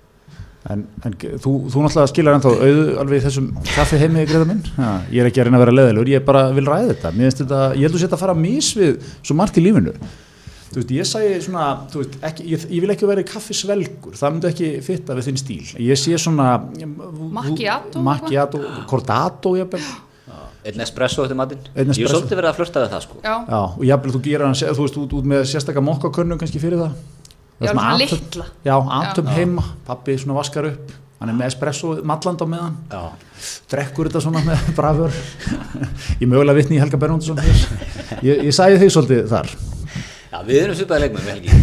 S1: En, en þú, þú náttúrulega skilar ennþá auðu alveg í þessum kaffi heimi greða minn já, ég er ekki að reyna að vera leðilur, ég bara vil ræða þetta mér finnst þetta, ég held að þetta að fara mis við svo margt í lífinu þú veist, ég sæði svona, þú veist, ekki, ég, ég vil ekki vera í kaffisvelgur, það myndi ekki fitta við þinn stíl, ég sé svona
S3: Macchiato
S1: macchiato, cordato jafnvel,
S2: Einn espresso eftir matinn.
S1: Einn
S2: Ég er svolítið verið að flörta við það sko.
S3: Já,
S1: já, og jafnvel þú gerir hann þú veist, út, út með sérstakka mokkakönnum kannski fyrir það.
S3: Já, svona litla.
S1: já, atum
S2: Já.
S1: heima, pappi svona vaskar upp. Hann er með espresso malland á meðan.
S2: Já,
S1: drekkur þetta svona með brafur ég mögulega vitni í Helga Bernhundsson ég, ég sæði þig svolítið þar
S2: Já við erum svipaði leikmenn við Helgi.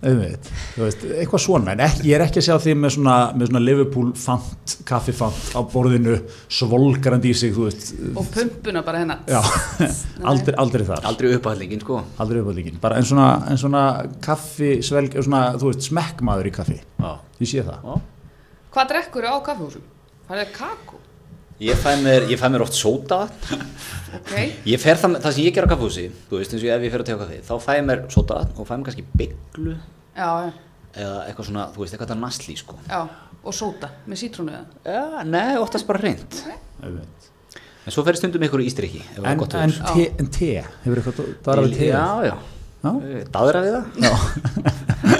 S1: Einmitt, þú veist, eitthvað svona en ekki, ég er ekki að sjá því með svona, með svona Liverpool fant, kaffifant á borðinu svolgarandi í sig þú veist,
S3: og pumpuna bara
S1: já, aldrei, aldrei þar.
S2: Aldrei uppáhaldingin sko.
S1: Aldrei uppáldingin, bara en svona, en svona kaffi, svelg, svona, þú veist, smekkmaður í kaffi,
S2: Já.
S1: ég sé það.
S2: Já.
S3: Hvað drekkur á kaffihúsum? Það er kakó
S2: Ég fæ mér, ég fæ mér oft sóta
S3: Ok,
S2: Ég fer það, það sem ég ger á kaffehúsi Þú veist eins og ef ég fer að tega kaffi Þá fæ ég mér sóta og fæ mér kannski bygglu
S3: já,
S2: Eða eitthvað svona, þú veist, eitthvað það nasli sko.
S3: Já Og sóta með sítrónu eða?
S2: Já, nei, oftast bara reynd
S1: Einmitt.
S2: En svo fer ég stundum ykkur í ístriki er
S1: en,
S2: gott
S1: en, te, en te, hefur það er alveg te?
S2: Já, já,
S1: Já.
S2: Daðra við það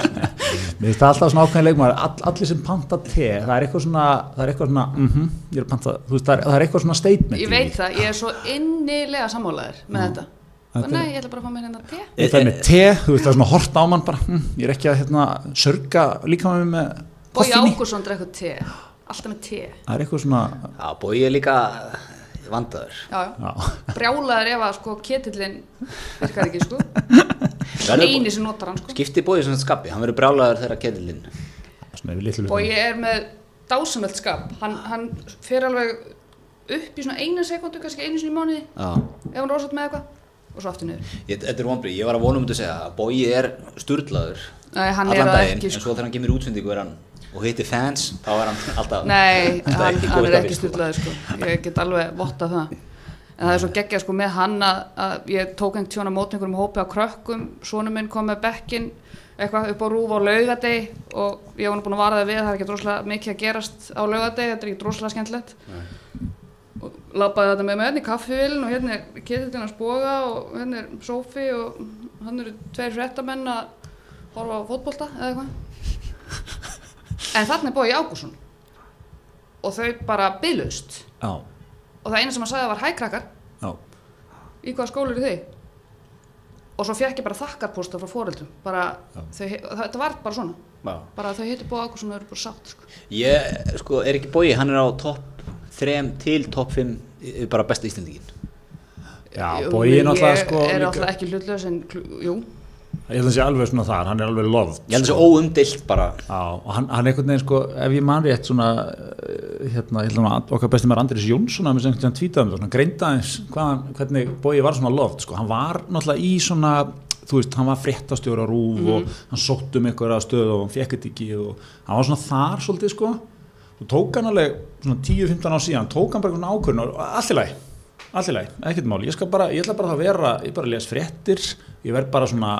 S1: Mér finnst það alltaf svona ákveðin leikmaður all, allir sem panta te, það er eitthvað svona það er eitthvað svona, mhm, ég er að panta þú veist, það er, það er eitthvað svona statement
S3: Ég veit það, ég er svo innilega sammálaður með þetta.
S1: Þetta er-
S3: Nei, ég ætla bara að fá mér hérna te.
S1: Ég fæ með te, þú veist, það er svona hort á mann bara, hm, ég er ekki að hérna sörga líka með með
S3: Bói
S1: koffíni
S3: Ágúrsson drekkur te Alltaf með te.
S1: Það er eitthvað svona
S2: Já, bói ég líka vandaður.
S3: Já, já.
S1: Já,
S3: Brjálaður ef að sko ketillin virkar ekki sko. Einu sem notar hann sko.
S2: Skipti bói svona skapi, hann verður brjálaður þegar
S3: Og ég er með dásamöld skap. Hann, hann fer alveg upp í svona eina sekundu kannski einu sinni í mánuði
S2: Já.
S3: ef hann rósat með eitthvað og svo aftur niður.
S2: Ég, þetta er vonbrið, ég var að vonum um þetta að segja að Bói er sturlaður
S3: Nei, hann er
S2: allan daginn,
S3: ekki
S2: en
S3: sko.
S2: svo þegar hann kemur í útsendingu er hann og hittir fans, þá er hann alltaf
S3: Nei, hann, hann er ekki
S2: sko.
S3: styrlaður sko. Ég get alveg votta það. En það er svo geggjað sko með hann að, að ég tók einhvern tjóna mót einhverjum hópi á krökkum. Sónu minn kom með bekkin eitthvað upp á rúf á laugadegi og ég nú búin að vara það við það er ekki droslega mikið að gerast á laugadegi þetta er ekki droslega skemmtilegt. Og labbaði þetta með með hérna í kaffivillin og hérna er ketillin að spoga og hérna er Sofi og hann eru tveir fréttamenn að horfa á fótbolta eða eitthvað en þarna er bói Ágússon og þau bara byðlust
S1: já,
S3: og það eina sem hann sagði var hækrakkar
S1: já,
S3: í hvaða skólu eru þið? Og svo fekk ég bara þakkarposta frá þau, það, þetta var bara svona.
S2: Já.
S3: bara þau heitir bói Ágússon og eru bara sátt sko.
S2: Ég, sko, er ekki Bói, hann er á topp 3 til topp 5 í- bara besta Íslandingin
S1: já bói er náttúrulega sko
S3: er alltaf ekki hlutlaus en kl- jú,
S1: ég held að það sé alveg svona þar, hann er alveg loved
S2: Ég held
S1: sko.
S2: þessi óumdilt bara.
S1: Já, og hann, hann einhvern veginn sko, ef ég man rétt svona, eh, hérna, ég held að okkar besti maður Andris Jónsson að hann tvítaði um það, svona greinda eins hvaðan, hvernig Bói var svona loft, sko, hann var náttúrulega í svona, þú veist, hann var fréttastjóra rúf og hann sótt um einhverja stöð og hann fekk þetta ekki og hann var svona þar svolítið, sko, og tók hann alveg svona 10-15 ár síðan, tók hann bara einhvern ákvörn og allt í lagi, allt í lagi, ekkert mál, ég bara, ég ætla bara að vera, ég bara les fréttir, ég verð bara svona,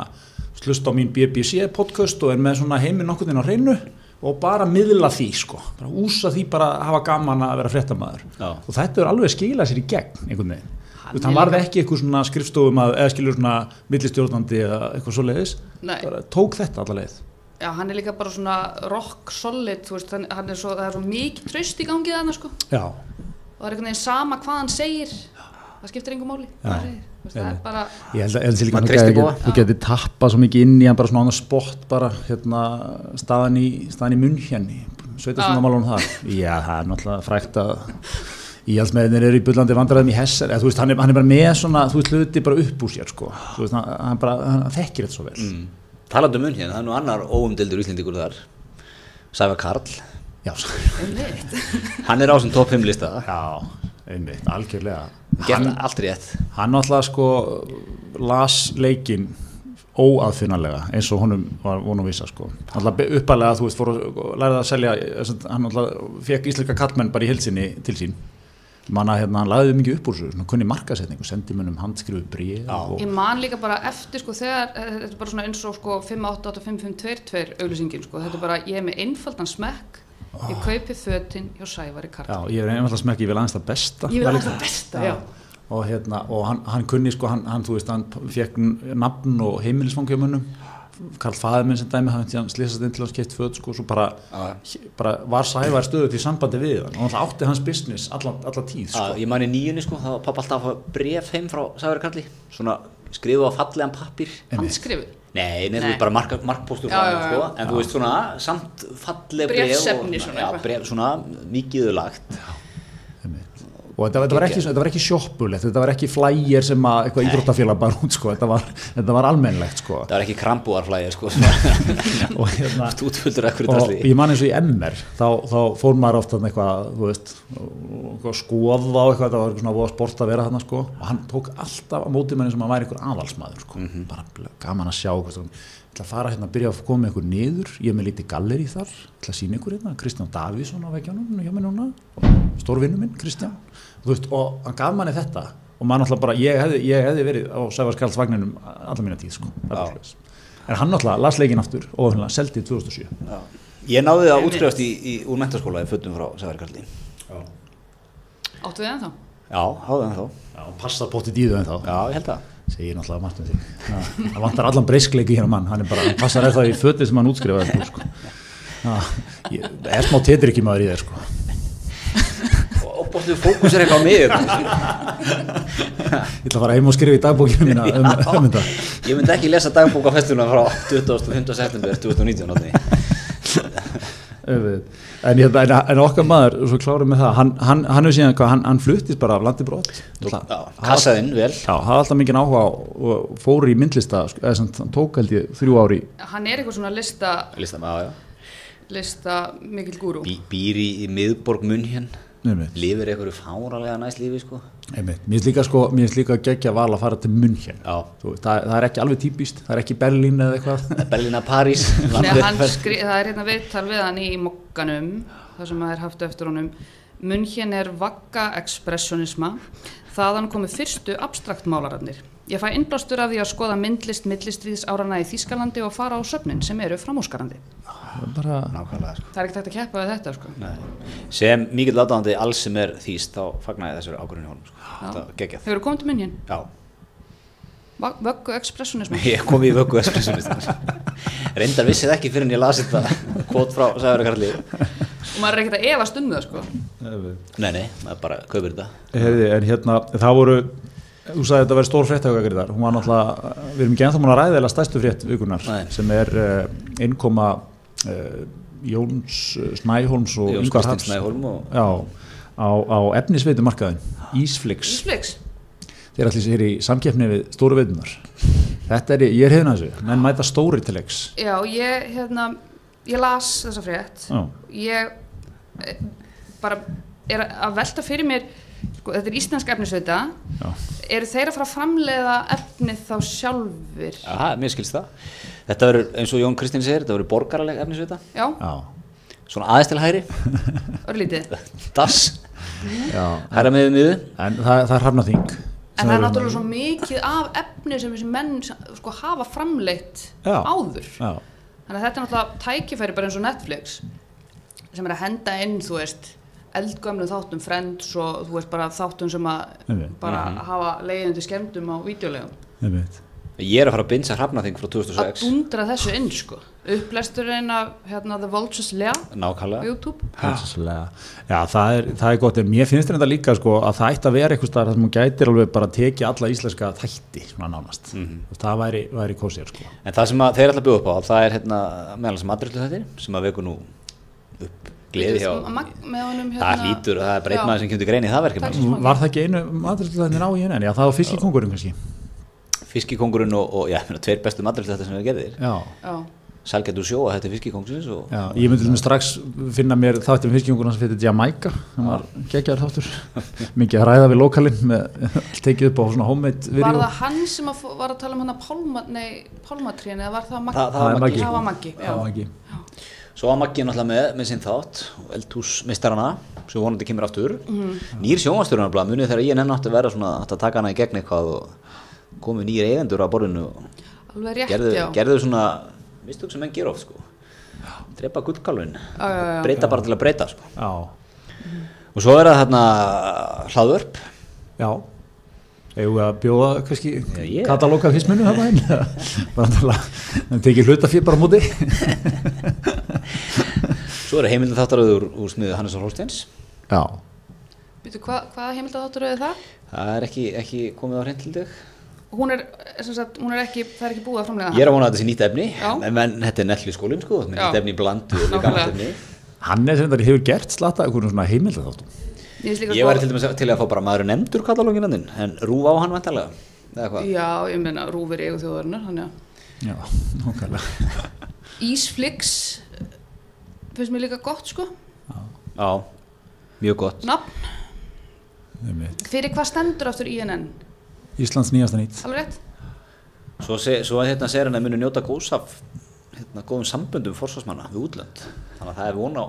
S1: slust á mín BBC podcast og er með svona heiminn okkur inn á hreinu og bara miðla því sko, bara úsa því bara að hafa gaman að vera fréttamaður. Og þetta er alveg skilað sér í gegn einhvern veginn,
S3: Hann
S1: þú veist,
S3: er
S1: hann varð
S3: líka-
S1: ekki eitthvað svona skrifstofum að, eða skilur svona millistjórnandi eða eitthvað svoleiðis,
S3: Nei.
S1: bara tók þetta alla leið.
S3: Já, hann er líka bara svona rock solid, þú veist, hann, hann er svo það er svo mikið tröst í gangið þannig sko.
S1: Já,
S3: og það er einhvern veginn sama hvað hann segir. Það skiptir engum máli.
S1: Já.
S3: hvað hann segir, þú veist, það er bara
S1: ég held að,
S2: Maður
S1: þú geti tappað svo mikið inn í hann bara svona á spott bara hérna staðan í, staðan í munn hérna sveitarstundamálunum þar. Já. Það er náttúrulega frækt að íhaldsmeðinir eru í bullandi vandræðum í hessar eða þú veist hann er, hann er bara með svona þú veist hluti bara upp úr sér sko. Þú veist hann, hann bara hann þekkir þetta svo vel.
S2: Mm. Talandi um munn hérna, það er nú annar óumdildur Íslendingur þar. Sævar Karl,
S1: já,
S3: Einmitt.
S2: hann er á þessum topp 5 lista.
S1: Já, einmitt, algjörlega.
S2: Gert allt rétt.
S1: hann alltaf sko las leikin óaðfinnarlega eins og honum var vonum vissa sko. Alltaf uppalega þú veist fór að læra að selja hann alltaf fekk íslenska kallmenn bara í hilsinni til sín. Manna hérna hann lagði mikið upp úr þessu svona kunni markasetningu sendi munum handskrifu bríð og
S3: Ég man líka bara eftir sko þegar, eh, þetta er bara svona eins og sko 5885522 auglýsingin sko, þetta er bara, ég er með einfaldan smekk, ég kaupi fötin hjá Sævari Karl.
S1: já, ég er einfalda smekk, ég vil aðeins það besta
S3: Ég vil aðeins það besta, já.
S1: og hérna, og hann, hann kunni sko hann, hann, þú veist, hann fekk nafn og heimilisfangjöfunum Karl Fæður minn sem dæmi, hann hann slýsast inn til hans keitt föt sko, svo bara, bara var sævar stöðut í sambandi við hann og hann átti hans business alla, alla tíð sko.
S2: Já, ég man í nýjunni sko, þá var pappa alltaf að fá bref heim frá Sævar Karli svona skrifu á fallegan pappir
S3: Handskrifuð.
S2: Nei, nei, þú veist bara mark, markpóstur
S3: Já,
S2: frá
S3: já, já.
S2: sko, en þú veist svona samt falleg bref
S3: Bréfsefni
S2: og,
S3: svona
S2: já, bref, svona
S1: Einmitt. Og þetta, þetta, var ekki, þetta var ekki sjoppulegt þetta var ekki flægir sem að eitthvað ídróttafélag bara út sko. þetta, var, þetta var almennlegt sko.
S2: það var ekki krambúarflæði sko,
S1: og hérna og ég man eins og í MR þá, þá fór maður ofta eitthvað, veist, eitthvað skoða á eitthvað, það var eitthvað svona voða sport að vera þarna sko, og hann tók alltaf á móti manni sem að væri einhver aðalsmaður sko.
S2: Mhm.
S1: bara gaman að sjá eitthvað, ætla að fara hérna að byrja að koma ykkur niður. Ég er með lítið galleri þar, ég ætla að sína ykkur hérna. Kristján Davíðsson á veggjónum hjá mér núna. Stórvinnu minn Kristján. Veist, og hann gaf manni þetta. Og maður náttúrulega bara, ég hefði, ég hefði verið á Sæfarskaldsvagninum alla mína tíð sko, það
S2: Já.
S1: en hann náttúrulega las leikinn aftur og seldi 2007
S2: ég náði að útskrifast í, í, úr mentaskóla í fötum frá Sævar Karli
S3: Áttu við ennþá?
S2: já, háðu hann þá
S1: Já, passa potið í þau en þá
S2: já, ég held að
S1: segir náttúrulega margt um Já, það vantar allan breyskleiki hérna mann hann er bara, hann passar eða í fötið sem hann útskrifaði sko, sko. Er smá tetur ekki maður í þér sko.
S2: og bóttu fókus er eitthvað á mig
S1: ég ætla að fara heim og skrifa í dagbókinu mína um, um þetta
S2: ég myndi ekki lesa dagbókafestuna frá 25. september 2019 átni.
S1: En, en, en okkar maður, svo klárum með það hann, hann, hann, er síðan, hvað, hann, hann fluttist bara af landi brott
S2: já, kassaðinn vel
S1: Já, hafði alltaf mikið áhuga og fór í myndlista, sko, eða sem hann tók held ég þrjú ári
S3: Hann er eitthvað svona lista,
S2: já.
S3: lista mikil gúrú.
S2: Bí, býr í, miðborg munn hérna. Lifir einhverju fáralega næst lífi sko.
S1: Einmitt. Mér finnst líka, sko, líka geggja val að fara til munn
S2: já,
S1: Þú veist, það, það er ekki alveg típist, það er ekki Berlín eða eitthvað
S2: Berlína, París
S3: Nei, hann skri, það er hérna viðtal við hann í mokkanum, þar sem það er haft eftir honum. Munn er vagga expressionisma, þaðan komu fyrstu abstrakt málararnir. Ég fæ innblástur af því að skoða myndlist millistríðs árana í Þýskalandi og fara á söfnin sem eru
S1: er bara,
S2: nákvæmlega sko.
S3: Það er ekkert hægt að keppa við þetta, sko.
S2: Nei. sem mikill aðdáðandi alls sem er þýst þá fagnar ég þessari ákvörðinu honum sko.
S3: Hefur þú komið til munn
S2: já,
S3: Vöggu expressionisma.
S2: ég kom í vöggu espressunist reyndar vissið ekki fyrir en ég las þetta kvot frá Sæður Karli
S3: Og maður er ekkert að efast um það, sko.
S2: nei, nei, maður bara kaupir þetta
S1: Hefði, en hérna, það voru þú sagði að þetta verið stór fréttahauðagri þar hún var náttúrulega, við erum ekki ennþá múin að ræða eða stærstu frétt vikunar
S2: Nei.
S1: sem er uh, innkoma uh, Jóns Snæholms og
S2: Jón
S1: Ingvar
S2: Kristinn
S1: Hafs.
S2: Og
S1: á, á efnisveitu markaðin Ísflix,
S3: Ísflix.
S1: þeir allir sér í samkeppni við stóru veitunar þetta er, ég er hefðin að þessu menn mæta stóri til leiks
S3: Já, ég, hérna, ég las þessa frétt.
S1: Já,
S3: Ég eh, bara er að velta fyrir mér, sko, þetta er íslensk efnisveita,
S1: já,
S3: eru þeir að fara að framleiða efnið þá sjálfur?
S2: Aha, mér skilst það þetta verður, eins og Jón Kristinn segir, þetta verður borgaraleg efnisvita
S3: Já,
S1: já,
S2: svona aðeins til hægri,
S3: örlítið.
S2: dass
S1: já.
S2: hæra miður miður
S1: en það, það er hafnaþing
S3: En það er náttúrulega svo mikið af efni sem þessi menn sko, hafa framleitt
S1: Já.
S3: áður.
S1: Já,
S3: Þannig að þetta er náttúrulega tækifæri bara eins og Netflix sem er að henda inn, þú veist, eldgömlu þáttum Friends og þú veist bara þáttum sem að
S1: Einmitt.
S3: bara hafa leiðindi skemmtum á vídeolegum.
S1: einmitt
S2: ég er að fara að binsa hrafnaþing frá
S3: Að
S2: 2006
S3: dundra þessu inn, sko. Upplesturinn af hérna, The Vultures Lea á
S2: nákvæmlega
S3: YouTube.
S1: Helsislega. Já, það er, það er gott, en mér finnst þetta líka sko, að það ætti að vera eitthvað staðar þar sem gætir alveg bara að tekið alla íslenska þætti, svona nánast.
S2: Mhm.
S1: Og það væri, væri kósir, sko.
S2: En það sem að þeir ætla að bjóða upp á, það er hérna meðal sem aðrillu þetta sem að veku nú gleði hjá
S3: honum,
S2: Það
S3: hérna-
S2: hlýtur, það er
S3: Já.
S2: maður sem kemur til grein í það verkefni.
S3: Smakki.
S1: Var það ekki einu maturlæðin á í henni? Já, það var fiskikongurinn kannski.
S2: Fiskikongurinn og, og já, meina, tveir bestu þetta sem við gerðir
S1: Já,
S3: Já,
S2: selgættu sjó að þetta er fiskikóngsins og
S1: Já, ég myndi til og með strax finna mér þáttum fiskjunguna sem fyrir Jamaica sem var geggjar þáttur mikið að ræða við lokalinn með tekið upp á svona homemade
S3: Var
S1: video
S3: það hann sem að, var að tala um hann að pálmatrín eða var það Maggi?
S2: Það-
S1: Það Maggi.
S3: Það var Maggi,
S2: Svo var Maggi náttúrulega með, með sinn þátt eldhúsmeistarana sem vonandi kemur aftur.
S3: Mhm.
S2: nýr sjónvasturinn að munið þegar ég nenni átti að vera svona að taka hana í gegn eitthvað og komið nýr eigendur á borðinu og
S3: Alveg rétt,
S2: gerðu,
S3: já.
S2: gerðu svona mistök sem menn gera oft sko. Drepa gullkálfin
S3: Já, já, já.
S2: breyta bara til að breyta sko.
S1: Já,
S2: og svo er það þarna hlaðvörp.
S1: Já Eða við að bjóða kannski
S2: Já, ég-
S1: katalóka fyrstmennu það til að það tekið hlutafér bara á móti?
S2: Svo eru heimildin þáttaröður úr, úr smiðu Hannes og Holsteins
S1: Já,
S3: Býtu, hva, þáttur auðvitað það?
S2: það er ekki, ekki komið á hreint til þig.
S3: Hún er, sem sagt, hún er ekki, það er ekki búið að framlega
S2: ég er að vona að þetta sé nýtt efni en, en þetta er nelli skólinn sko nýtt efni efni
S1: hann er sem þetta hefur gert slata einhvern svona heimilda þáttum
S3: Ég,
S2: væri til dæmis til að fá bara maður nefndur katalógin hann en rúf á hann vantarlega eða hvað?
S3: Já, ég meina, rúfir í eigu þjóðarinnar, þannig að
S1: Já, nákvæmlega.
S3: Ísflix finnst mér líka gott, sko.
S2: Já, mjög gott.
S3: Nafn, fyrir hvað stendur aftur INN?
S1: Íslands nýjasta nýtt
S3: Alveg rétt?
S2: Svo, se, svo hérna segir hann að munu njóta góðs af hérna, góðum samböndum forsvarsmanna við útlönd. Þannig að það er von á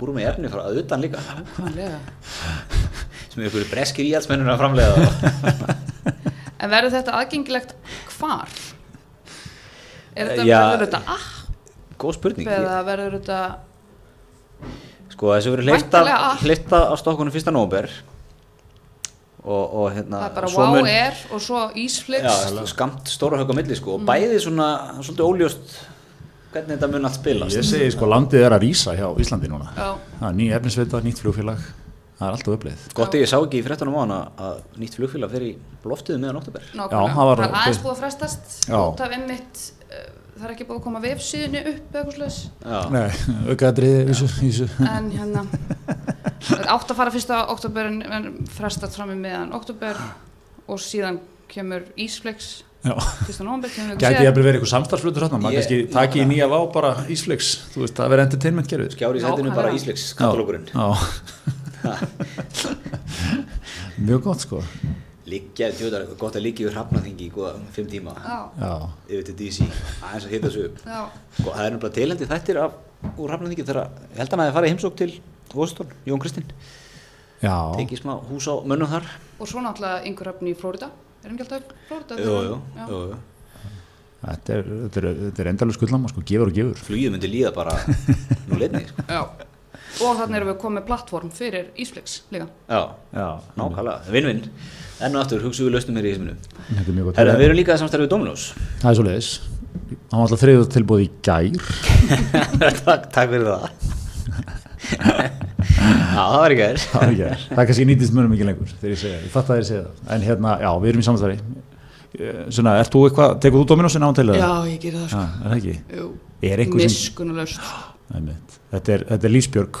S2: gúrumi erni frá auðvitaðan líka. Sem er ykkur breskir íhaldsmennur að framlega
S3: En verður þetta aðgengilegt hvar? Er þetta,
S2: Já.
S3: verður þetta app?
S2: Góð spurning.
S3: Eða verður þetta
S2: Sko þessu
S3: allt.
S2: hleyft af stokkunum fyrsta nóvember. Og, og hérna
S3: það er bara Wow
S2: mun-
S3: Air og svo Ísflix.
S2: Skamt stóra högg á milli sko. Og bæði svona svolítið óljóst hvernig þetta mun allt spilast?
S1: Ég segi sko landið er að rýsa hjá Íslandi núna.
S3: Já.
S1: Það er ný efnisveita, nýtt flugfélag. Það er alltaf uppleið.
S2: Gott ég sá ekki í fréttunum á hana að nýtt flugfélag fer í loftiðu meðan oktober
S1: það var-
S3: er aðeins búið að frestast út af einmitt uh, það er ekki búið að koma vefsíðinu upp eða eitthvað slags
S2: Já,
S1: Nei, aukaðriði
S3: en hérna það er átt að fara fyrsta oktober en, frestast fram í meðan oktober og síðan kemur Ísflix
S1: Gæti ég að verið eitthvað samstarfsflutur hérna maður kannski taki í nýja vá bara Ísflix þú veist, það verið entertainment gerðið
S2: skjári í sætinu bara. Ísleiks katalókurinn
S1: Já Mjög gott sko.
S2: Liggja, tjóðar, gott að liggja yfir hrafnaþingi í góða fimm tíma.
S3: Já,
S1: Já,
S2: yfir til DC, aðeins að hita þessu upp.
S3: Já,
S2: Sko, það er nefnilega tilhendi þættir af, úr hrafnaþingi þegar, ég held hann að það farið heimsók til Washington, Jón Kristinn.
S1: Já.
S2: Tekið smá hús á mönnum þar.
S3: Og svo náttúrulega einhver öfni í Flórida er hann ekki alltaf í Flórida?
S2: Jú, jú,
S3: Já.
S2: jú.
S1: Þetta er, þetta er, þetta er endalur skuldlama sko, gefur og gefur.
S2: Flugið myndi líða bara nú leitni sko.
S3: Já. og þannig erum við komið plattform fyrir Ísflix líka.
S2: Já,
S1: Já,
S2: nákvæmlega, vinn-vinn. Enn og aftur, hugsaðu við lausnum hér í þessuminu
S1: þetta er mjög gott
S2: Herra, við erum líka að samstarfa við Dominos.
S1: Það er svo leiðis Hann var alltaf þriðið tilbúið í gær.
S2: Takk, takk fyrir það Já, það var ekki þér
S1: Það ekki Það er kannski nýtist munum ekki lengur þegar ég segja, ég fatt að þér segja það. En hérna, já, við erum í samstæri Svona, ert þú eitthvað, tekur þú Dominósin án til það?
S3: Já, ég gerir það
S1: Já,
S3: sko
S1: er það ekki?
S3: Jú,
S1: Er einhver sem
S3: miskunnulöst
S1: Einmitt. Þetta er, þetta er lífsbjörg.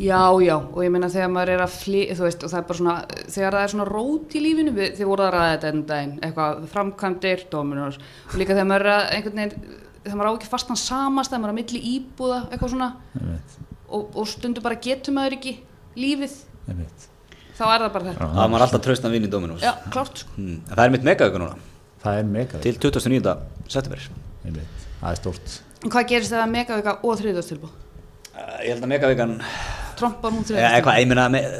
S3: Já, já, og ég meina þegar maður er að fli, þú veist, og það er bara svona, þegar það er svona rót í lífinu, við, þið voruð að ræða þetta enn daginn, eitthvað, framkvæmdir, dominós, og líka þegar maður er að einhvern veginn, þegar maður á ekki fastan samast, þegar maður er að milli íbúða, eitthvað svona, og, og stundu bara getur maður ekki lífið,
S1: einmitt.
S3: þá er það bara þetta.
S2: Það var alltaf traustan vinn í Dominos
S3: Já, klárt, sko.
S2: hmm. en Það er mitt megaöku núna
S1: Það er mega
S2: Til 29. september.
S1: Það er stórt
S3: En hvað gerist þegar megavika og þriðastilbúð?
S2: uh, Ég held að megaökan
S3: Trompar hún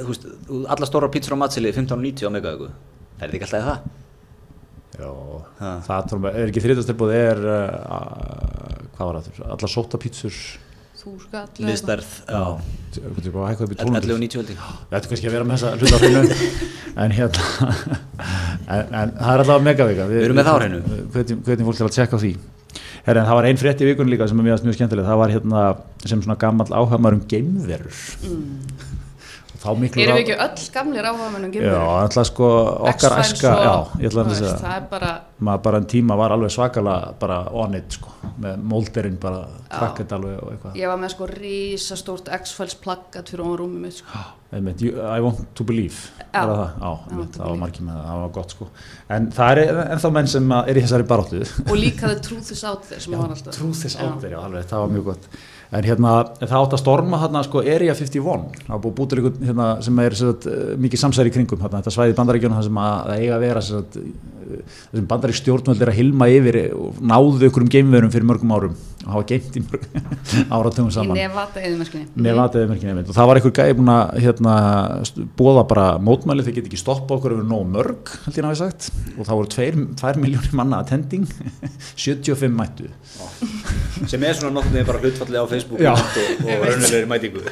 S2: veist, alla stóra pítsur á matseli 15.90 á megaöku Það er þetta ekki alltaf það?
S1: Já,
S2: Ha.
S1: það er ekki þriðastilbúð er uh, hvað var það, allar sóta pítsur
S3: Þú skall
S1: Já, hvað er hækkað upp í 1200
S2: 11 og 90 held ég
S1: Við ættum kannski að vera með þessa hluta á hreinu en hérna en, en það er alltaf megavika
S2: Við erum með það á hreinu.
S1: hvernig, hvernig fólk er að tjekka á því. Herra, en það var ein frétt í vikun líka sem er mjög, mjög skemmtileg. Það var hérna sem svona gammal áhafmar um geimverur. Þá miklu
S3: Erum við ekki öll gamlir áhugamennum
S1: Já,
S3: geimverur?
S1: alltaf sko okkar æska já, ég ætla að segja.
S3: Það bara,
S1: maður bara en tíma var alveg svakalega bara on it sko, með molderinn bara krakkett alveg og eitthvað.
S3: Ég var með sko risastórt X-Files plaggat fyrir ofan rúmið mitt sko.
S1: Einmitt, you, I want to believe.
S3: Já.
S1: Var það, já, einmitt, það var margir með það, það var gott sko. En það er ennþá menn sem að er í þessari baróttu
S3: og líka the truth is out there sem var alltaf.
S1: Truth is
S3: Já.
S1: out there, já, alveg, það var mjög gott en hérna, það átt að storma hérna sko Area 51, það búið bútur ykkur hérna, sem er sagt, eh, mikið samsæri kringum hérna, þetta svæði bandaríkjónu það sem að það eiga að vera eh, þessum bandarík stjórnvöld er að hilma yfir og náðu ykkur um geimverum fyrir mörgum árum og hafa geimt í mörg áratugum
S3: í
S1: saman merkinni einmitt. Og það var einhver gæði búin að hérna, boða bara mótmæli þeir get ekki stoppa okkur ef við nóg mörg held ég náði sagt. Og það voru 2 miljónir manna attending 75 mættu.
S2: Sem er svona nokkuð með bara hlutfallið á Facebook
S1: Já.
S2: og, og raunulegri mætingu.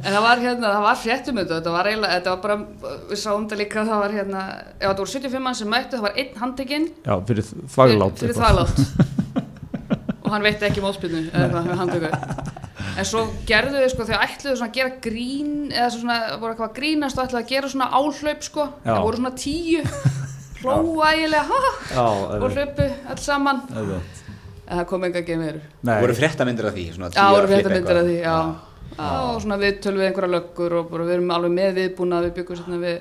S3: En það var hérna, það var fréttum þetta, þetta var eiginlega, þetta var bara, við sáum þetta líka, það var hérna, já þetta voru 75 mann sem mættu, það var einn handtekinn.
S1: Já, fyrir þvaglát
S3: fyrir þvaglát og hann veitti ekki mótspilnu með. En svo gerðu þau sko, þau ætluðu svona að gera grín eða svona, voru eitthvað að grínast og ætluðu að gera svona áhlaup sko, það voru svona tíu,
S1: já,
S3: og hlaupu alls saman, það kom enga gemur.
S1: Nei,
S2: voru fréttamyndir af því svona
S3: Já, voru myndir af því, já. Já, og svona við tölum við einhverja löggur og bara við erum alveg með viðbúna, við byggum svona við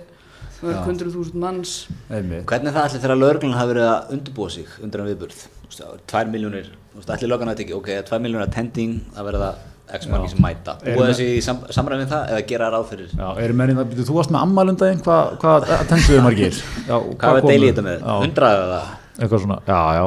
S3: hundruð þúsund manns.
S1: einmitt.
S2: Hvernig er það allir þegar lögreglun hafi verið að undirbúa sig undir en viðburð? Það eru Tvær miljónir, þú veist, allir löggan að ekki, ok, tvær miljónir attending, það verða x margir sem mæta.
S1: Með-
S2: þessi í sam, samræðin við það eða gera ráð fyrir?
S1: Já, eru mennin að byrja, þú varst með ammælundaginn, hvað hva, attenduðu margir? Já,
S2: Hvað var
S1: komu?
S2: deili í þetta með?
S1: Já.
S2: Hundrað eða?
S1: eitthvað svona, já, já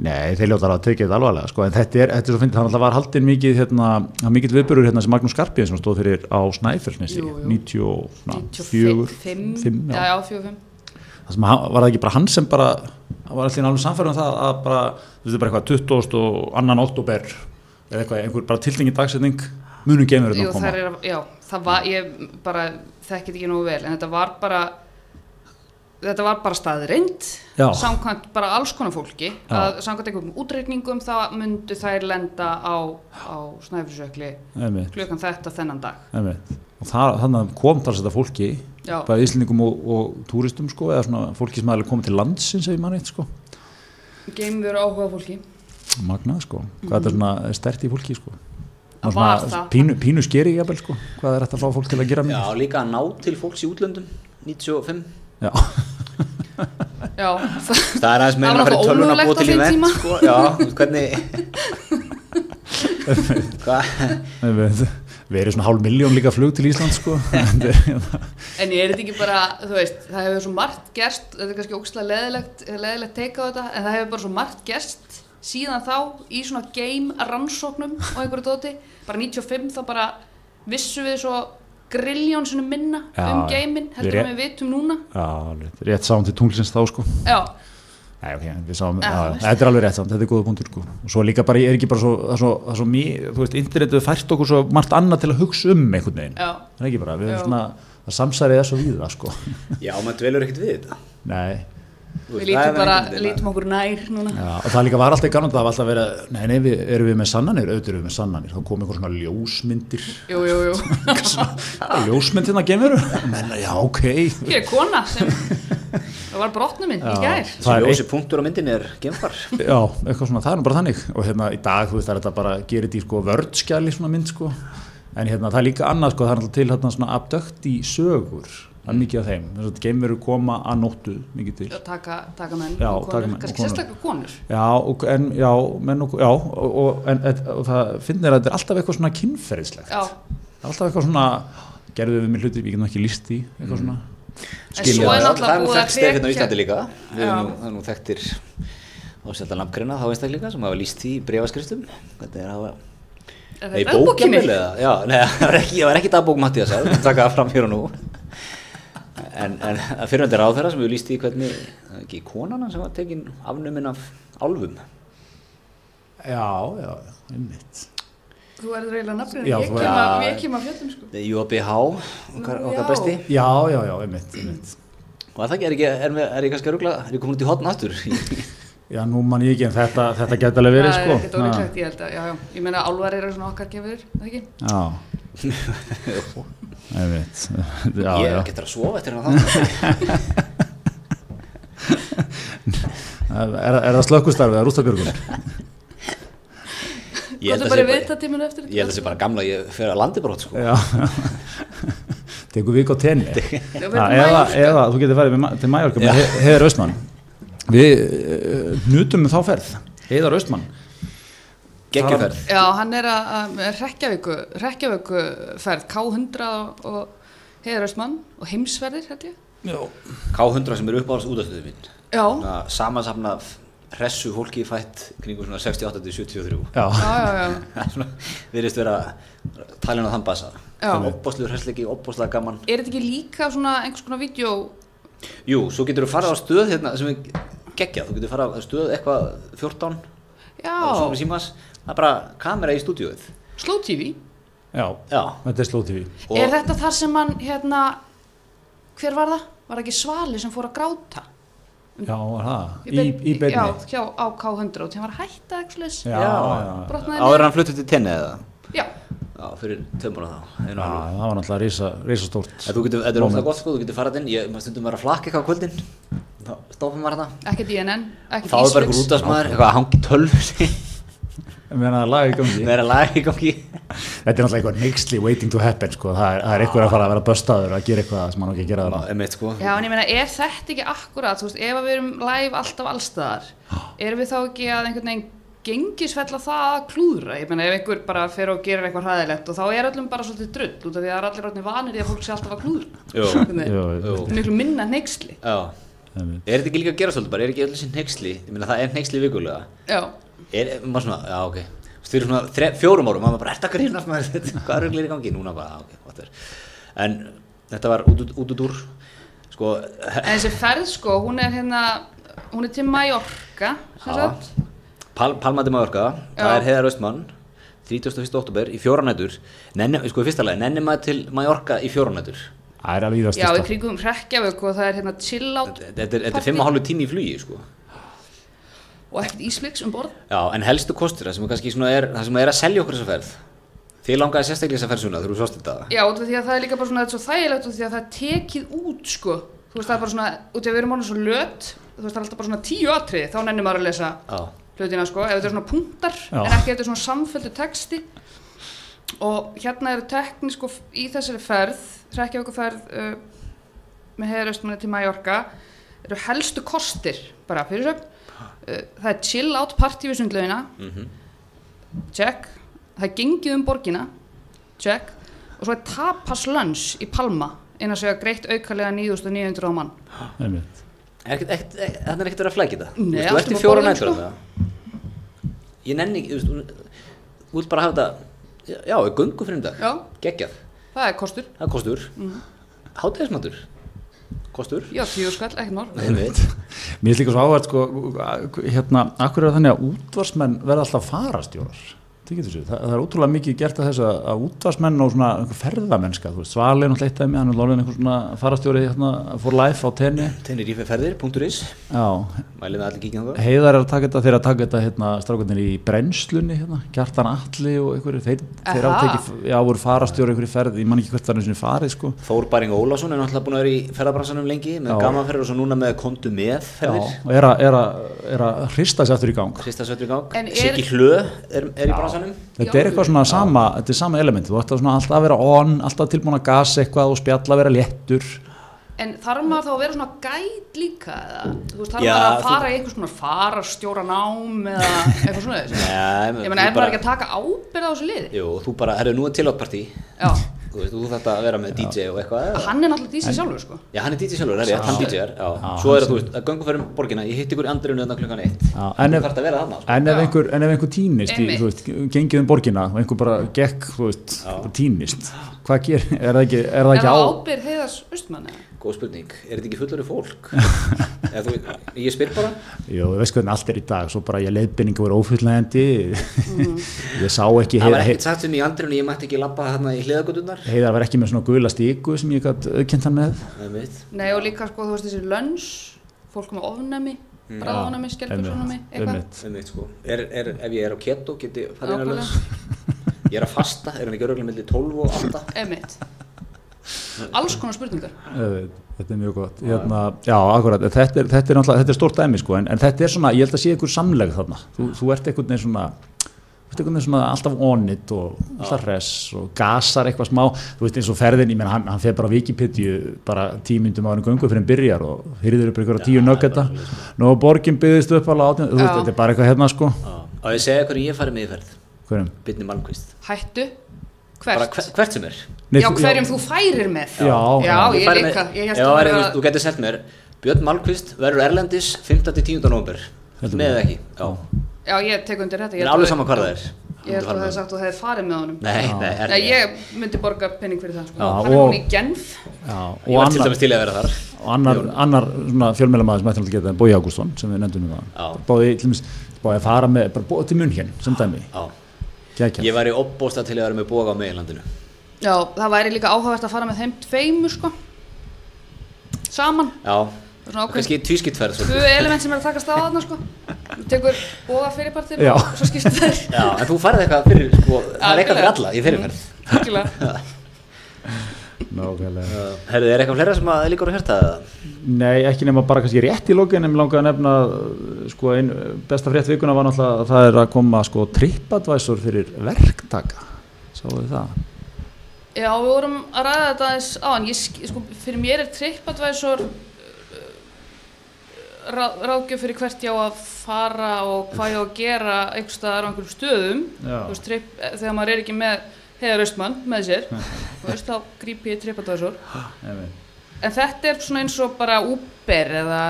S1: nei, þeir ljóta að tekið þetta alvarlega sko, en þetta er, þetta er svo fyndið, þannig að það var haldin mikið hérna, það mikið viðbörur hérna sem Magnús Skarpíðin sem stóð fyrir á Snæfellsnesi
S3: Jú, jú.
S1: 94
S3: 5,
S1: fimm,
S3: já,
S1: já.
S3: já, 4, 5.
S1: það sem var það ekki bara hann sem bara var allir alveg samfærum um það að bara, þú veist, bara eitthvað 20. og annan oktober eða eitthvað, einhver bara tiltingin dagsetning munum þetta að koma
S3: það er, já, það var, ég bara þekkit ekki nógu vel, en þetta var bara, þetta var bara staðreind,
S1: Já.
S3: samkvæmt bara alls konar fólki, að samkvæmt einhverjum útreikningum þá myndu þær lenda á, á snæfisökli klukkan þetta þennan dag.
S1: einmitt. og það, þannig að kom þar þetta fólki
S3: Já,
S1: bæði íslendingum og, og túristum sko, eða svona fólki sem aðeins komið til landsins ef ég manni eitt sko.
S3: Geimur áhuga fólki.
S1: magnað sko, hvað þetta er svona stert í fólki sko.
S3: Það
S1: Svona pínu, pínu skeri jafnvel sko. Hvað er þetta að fá fólk til að gera
S2: Já,
S1: mér
S2: líka að ná til fólks í útlöndum, 95.
S1: já,
S3: Já, það,
S2: Það er aðeins
S3: var
S2: að fara í
S3: náttúrulega
S2: tölvun að
S3: ómögulegt
S2: búa
S3: á
S2: til event,
S3: tíma.
S2: sko. Já, hvernig... Hvað?
S1: Við erum svona hálf miljón líka flug til Ísland sko. Þetta er- hérna,
S3: en er þetta ekki bara, veist, það hefur svo margt gerst, þetta er kannski ógstlega leðilegt, leðilegt teika á þetta, en það hefur bara svo margt gerst síðan þá í svona game rannsóknum og einhverju dóti, bara 95 þá bara vissu við svo grilljón sinni minna
S1: Já,
S3: um gamein, heldur en við vitum núna.
S1: já, rétt sáum til tunglsins þá sko.
S3: Já,
S1: Nei, ok, við sáum, þetta er alveg rétt samt, þetta er góða punktur sko. og svo líka bara, er ekki bara svo, það er svo, það er svo mý, þú veist, internetu fært okkur svo margt annað til að hugsa um einhvern veginn,
S3: já,
S1: það er ekki bara, við erum svona, það samsærið er svo við það sko,
S2: Já, maður dvelur ekkert við þetta.
S1: nei,
S3: við
S2: veist, er
S3: lítum bara, lítum okkur nær núna.
S1: já, og það líka var alltaf í ganum, það var alltaf að- nei, nei, við, erum við með sannanir, auðvitað erum við með sannanir, þá kom einhver svona ljósmyndir,
S3: Jú, jú, jú.
S1: ljósmynd hérna gemur, menna, já, ok,
S3: Hér er kona sem, það var brotnum minn í
S1: Já.
S3: gær.
S1: það
S2: Þessi
S1: er
S2: ljósi punktur á myndinni er gemfar.
S1: Já, eitthvað svona, það er nú bara þannig. Og hérna í dag, þú veist, það er þetta bara gerir þetta í sko vördskjali svona mynd sko. En hérna það er líka annað sko, það er alltaf til hérna svona abdökt í sögur. Það er mikið af þeim, þess að geimveru koma að nóttu mikið til.
S3: Að taka, taka menn
S1: Já,
S3: og
S1: taka
S3: konur, kannski
S1: konur.
S3: sérstaklega konur.
S1: Já, og, en, já, menn og, já og, og, en, et, og það finnir að þetta er alltaf eitthvað svona kynferðislegt.
S3: Já,
S1: það er alltaf eitthvað svona, gerðu við með hluti við getum ekki líst í, eitthvað svona.
S3: En
S1: skilja. það.
S2: það er nú þekkt stef hérna á Íslandi líka. Við
S3: Já.
S2: erum nú, það er nú þekktir ásælda nafngreina þá einstaklinga sem hafa líst því í brefaskriftum hvernig er að hafa
S3: er
S2: Nei,
S3: þetta
S2: bókinni Já, nei, það var ekki, það var ekki dagbók Mattias að taka það fram hér og nú. En, en að fyrirvendir á þeirra sem við líst því hvernig það er ekki konana sem var tekin afnumin af álfum?
S1: Já, já, já, einmitt
S3: þú verður eiginlega nafnir
S1: Já,
S3: ég kem að ég kem að fjöldum sko.
S2: UABH, okkar, okkar
S3: já.
S2: besti.
S1: Já, já, já, einmitt, einmitt.
S2: Og að það ekki, er, ekki, er, er, er ég kannski að rugla? Er ég komin út í hotn aftur?
S1: Já, nú man ég ekki, en þetta, þetta geta alveg verið
S3: það
S1: sko.
S3: er ekkert ólíklegt ég held að já, já, ég meina álvar eru svona okkar gefur það ekki?
S1: Já. Einmitt. Já,
S2: ég
S1: já.
S2: getur að sofa eftir hérna það
S1: Er, er það slökkustarfið að rústabjörgun?
S2: Ég held
S3: Góðu
S2: að
S3: bara
S2: sé
S3: vita tíminu eftir
S2: ég held að það sé bara gamla ég fer að landi brott sko.
S1: Já. Tekur vik á tenni. Eða, þú getur farið til Mallorca með He- Heiðar Austmann. Við uh, nutum þá ferð. Heiðar Austmann.
S2: Geggjuferð
S3: Já, hann er að, Rekkjavíku, ferð. K100 og, og Heiðaraustmann og heimsverðir, held ég.
S1: Já.
S2: K100 sem er uppáhalds útastöðu mín
S3: Já,
S2: Samansafna af hressu fólki fætt kringu svona 68-73
S1: Já.
S3: já, já, já.
S2: Það er svona, virðist vera talin á þann basa
S3: Já.
S2: Opbáslegur hresslegi, opbáslega gaman
S3: Er þetta ekki líka svona einhvers konar vídeo?
S2: Jú, svo getur þú farið á stöð hérna sem er geggjað, þú getur farið á stöð eitthvað 14
S3: Já,
S2: svona með símas, það er bara kamera í stúdíóið
S3: Slow TV.
S1: Já,
S2: Já,
S1: þetta er slóð TV
S3: Er þetta þar sem hann, hérna, hver var það? Var það ekki Svali sem fór að gráta?
S1: Já, það, í, í beinni
S3: Já, hjá, á K100 og þeim var að hætta ekki
S1: já, já.
S3: Brotnaði
S2: áður hann fluttu til tenni eða?
S3: Já,
S2: Já, fyrir tömbuna þá.
S1: Já, það var náttúrulega risa, risa stórt
S2: En þú getur, þetta er óslega gott sko, þú getur farað inn, ég maður stundum vera að flakka eitthvað á kvöldin. Þá stoppum maður þetta
S3: ekkert DNN, ekkert
S2: þá er bara ykkur
S3: Ísflix.
S2: útastmaður, eitthvað að hangi tölvu
S1: Meðan það lag í gangi.
S2: Með að laga í gangi
S1: Þetta er náttúrulega eitthvað nextly waiting to happen sko. það er, það er eitthvað að fara að vera böstaður að gera eitthvað sem hann á ekki að gera
S2: sko.
S3: Já, en ég meina, er þetta ekki akkurat, þú veist, ef að við erum live alltaf allstaðar, erum við þá ekki að einhvern veginn gengisfella það að klúðra? Ég meina, ef einhver bara fer og gerir eitthvað hræðilegt og þá er öllum bara svolítið drull, út af því að allir orðnir vanir í að fólk sé alltaf að klúðra. Miklu minna
S1: Einmitt.
S2: Er þetta ekki líka að gera svolítið bara, er ekki öll þessi hneiksli Ég meina það er hneiksli vikulega.
S3: Já,
S2: Er, maður svona, já ok fyrir svona þre, fjórum árum, maður bara, er þetta grínast maður Hvað er auðvitað í gangi? Núna bara, ok, what er En þetta var út út út úr Sko,
S3: en þessi ferð, sko, hún er hérna, hún er til Mallorca, sem
S2: Já.
S3: sagt.
S2: Pal, Palma de Mallorca Það er Heiðar Östmann 31. oktober í fjóranætur Nenni, sko í fyrsta lagi, nenni maður til Mallorca í fjóranætur
S1: Það er alveg í það
S3: Já, í
S1: styrsta
S3: kringum Rekkjavík og það er hérna chill out
S2: Þetta er, þetta er
S3: partí
S2: fimm og hálfu tími í flugi, sko
S3: og ekkert ísflix um borð.
S2: Já, en helstu kostur, það sem er kannski svona er, það sem er að selja okkur þessa ferð Þið langaði sérstaklega þessa ferð svona, þú sást þetta
S3: Já, út af því að það er líka bara svona, þetta er svo þægilegt því að það er tekið út, sko. Þú veist, það er bara svona, út því að við erum orðin svo löt, þú veist, það er alltaf bara svona tíu atriði, þá nennir maður að lesa
S2: Já,
S3: hlutina, sko, ef þetta er svona punktar,
S1: Já.
S3: en ekki ef þetta er svona samfelldu texti. Og hérna eru tekni, sko, í þessari ferð, Reykjavíkuferð uh, með heiðaraustmanni til Mallorca, eru helstu kostir, bara fyrir sögn. Uh, það er chill out party við sundlaugina,
S2: mhm.
S3: Check. Það er gengið um borgina. Check. Og svo er tapas lunch í Palma. Inn að segja greitt aukalega 9900 á mann.
S2: Það er ekkert verið að flækja þetta?
S3: Nei,
S2: Þú ert í fjóra nættur
S3: sko.
S2: Ég nenni ekki, þú vilt bara hafa þetta Já, við göngu fyrir um dag?
S3: Já,
S2: Geggjað,
S3: það er kostur.
S2: Það er kostur. Mm.
S3: Mhm.
S2: Hátegismatur Kostur.
S3: Já, tíu skall, ekkert mál.
S1: Mér finnst líka svo áhært sko, hérna, akkur er þannig að útvarsmenn verða alltaf farastjórar Það, það, það er ótrúlega mikið gert að þess að, að útvarsmenn og svona einhver ferðamennska, þú veist, Svali er náttúrulega eitt af mig, hann er lóðin einhver svona farastjóri hérna, for life á tenni,
S2: Tennir íferðir.is
S1: já,
S2: Mælið með allir kíkja það
S1: heiðar er að taka þetta þeir að taka þetta hérna, strákarnir í brennslunni hérna, Gjartan Alli og einhverju þeir, þeir áteki, já, voru farastjóri einhverju ferð, ég man ekki hvert það er sinni farið sko.
S2: Þór Baring Ólafsson er náttúrulega búin að vera í ferðabransanum lengi með gamanferðir og svo núna bransanum
S1: Þetta er eitthvað svona sama, þetta er sama element, þú ætti að svona alltaf að vera on, alltaf tilbúin að gasa eitthvað og spjalla að vera léttur.
S3: en þarf maður þá að vera svona gæt líka eða, þú veist, þarf maður að fara í einhvers konar farastjóra nám eða eitthvað svona þess
S2: Nei,
S3: ég meina, er maður ekki að taka ábyrð á þessu liði?
S2: Jú, þú bara, herru, nú er tilátpartí
S3: já,
S2: Þú veist, þú þarft að vera með DJ og eitthvað eða?
S3: hann er náttúrulega dísi sjálfur, sko.
S2: Já, hann er DJ sjálfur, er rétt, hann.
S3: Já,
S2: Svo er það, þú veist, að göngu fyrir borgina Ég hitt ykkur í andrinu þarna klukkan eitt. Þú
S1: en ef,
S2: þarft að vera þarna, sko.
S1: en ef einhver, en ef einhver týnist, þú veist, gengið um borgina og einhver bara gekk, þú veist, týnist, hvað ger, er það ekki, er það
S3: er
S1: ekki á,
S3: það ábyrð heiðas austmann eða?
S2: Góð spurning, er þetta ekki fullari fólk? Eða, þú, ég spyr bara.
S1: Jú, þú veist hvernig allt er í dag, svo bara ég leiðbynningu voru ófullnægandi, ég sá ekki,
S2: Það var ekkert sagt sem í andrinu, ég mætti ekki labba þarna í hliðagötunar
S1: heiðar var ekki með svona gula stíku sem ég gætt auðkent hann með.
S3: Nei, og líka, sko, þú veist, þessi lunch fólk með ofnæmi,
S2: Mm.
S3: bræðofnæmi skelbjörnsofnæmi, eitthvað.
S2: sko. Er, er, Ef ég er á keto, get ég farið inn að
S3: Nákvæmlega.
S2: lös Ég er að fasta, er hann ekki örgulega milli 12 og 8
S3: Einmitt. Alls konar spurningar.
S1: Þetta er mjög gott. Hérna, já, akkurat, þetta er, þetta er þetta er stórt dæmi sko, en, en þetta er svona, ég held að sé ykkur samleg þarna. Þú, þú ert einhvern veginn svona, alltaf onit og alltaf hress og gasar eitthvað smá þú veist eins og ferðin, ég menn hann, hann fer bara á Wikipedia bara tímyndum á hann göngu fyrir hann byrjar og hyrður upp einhverja tíu nöggeta nú og borgin byggðist upp alveg átján þú veist,
S3: Já.
S1: þetta er bara eitthvað hérna sko
S2: og ég segja hverju ég farið með í ferð
S1: hverjum?
S2: Byrni Malmqvist
S3: Hættu, hvert?
S2: hver- hvert sem er.
S1: Nei,
S3: Já,
S1: þú-
S3: hverjum þú færir með.
S1: Já, já.
S3: já ég
S2: farið
S3: líka
S2: með,
S3: Ég
S2: já,
S3: að
S2: er,
S3: vera
S2: þú, þú getur selt mér. Björn Malmqvist verður Erlendis 5.10. november með ekki? Já.
S3: Já, ég tek undir þetta.
S2: Það
S3: Ég
S2: er alveg
S3: að-
S2: sama hvað það er.
S3: Ég held að þú hefði sagt að þú hefði farið með honum.
S2: Nei, nei, er,
S3: Nei, ég myndi borga penning fyrir það sko.
S1: Já,
S3: Hann er hún í Genf.
S1: Já,
S2: ég
S1: og
S2: var til dæmis til að vera þar.
S1: og annar, annar svona fjölmjölamæður sem ætti að geta Bói Ágústsson sem við nefndum um
S2: Já.
S1: það bóði, til dæmis, bóði að fara með bara bóði til munn hér, sem dæmi
S2: já.
S1: Kækja.
S2: ég væri opbósta til að vera með bóga á meginlandinu
S3: Já, það væri líka áhugavert að fara með þeim tveimur sko Saman
S2: já, kannski tvískiptferð
S3: Tvö
S2: svolítið.
S3: element sem er að takast á þarna sko Þú tekur bóða fyrirpartir
S1: Já.
S3: og svo skiptir þær
S2: já, en þú farið eitthvað fyrir sko, það er eitthvað fyrir alla í fyrirferð
S3: Algjörlega.
S1: Nákvæmlega.
S2: herðu, er eitthvað fleira sem að líkur að hérta það?
S1: Nei, ekki nema bara kannski rétt í lokin en langaði að nefna uh, sko, ein, besta frétt vikuna var náttúrulega að það er að koma sko, tripadvæsur fyrir verktaka Sáðu þið það?
S3: Já, við vorum að ræða þetta aðeins á en ég, sk- sko, fyrir mér er TripAdvisor ráð, ráðgjöf fyrir hvert ég á að fara og hvað ég á að gera einhvers staðar á einhverjum stöðum veist, trip, eh, þegar maður er ekki með heiðar austmann með sér þú veist, þá gríp ég TripAdvisor
S1: Einmitt.
S3: en þetta er svona eins og bara Uber eða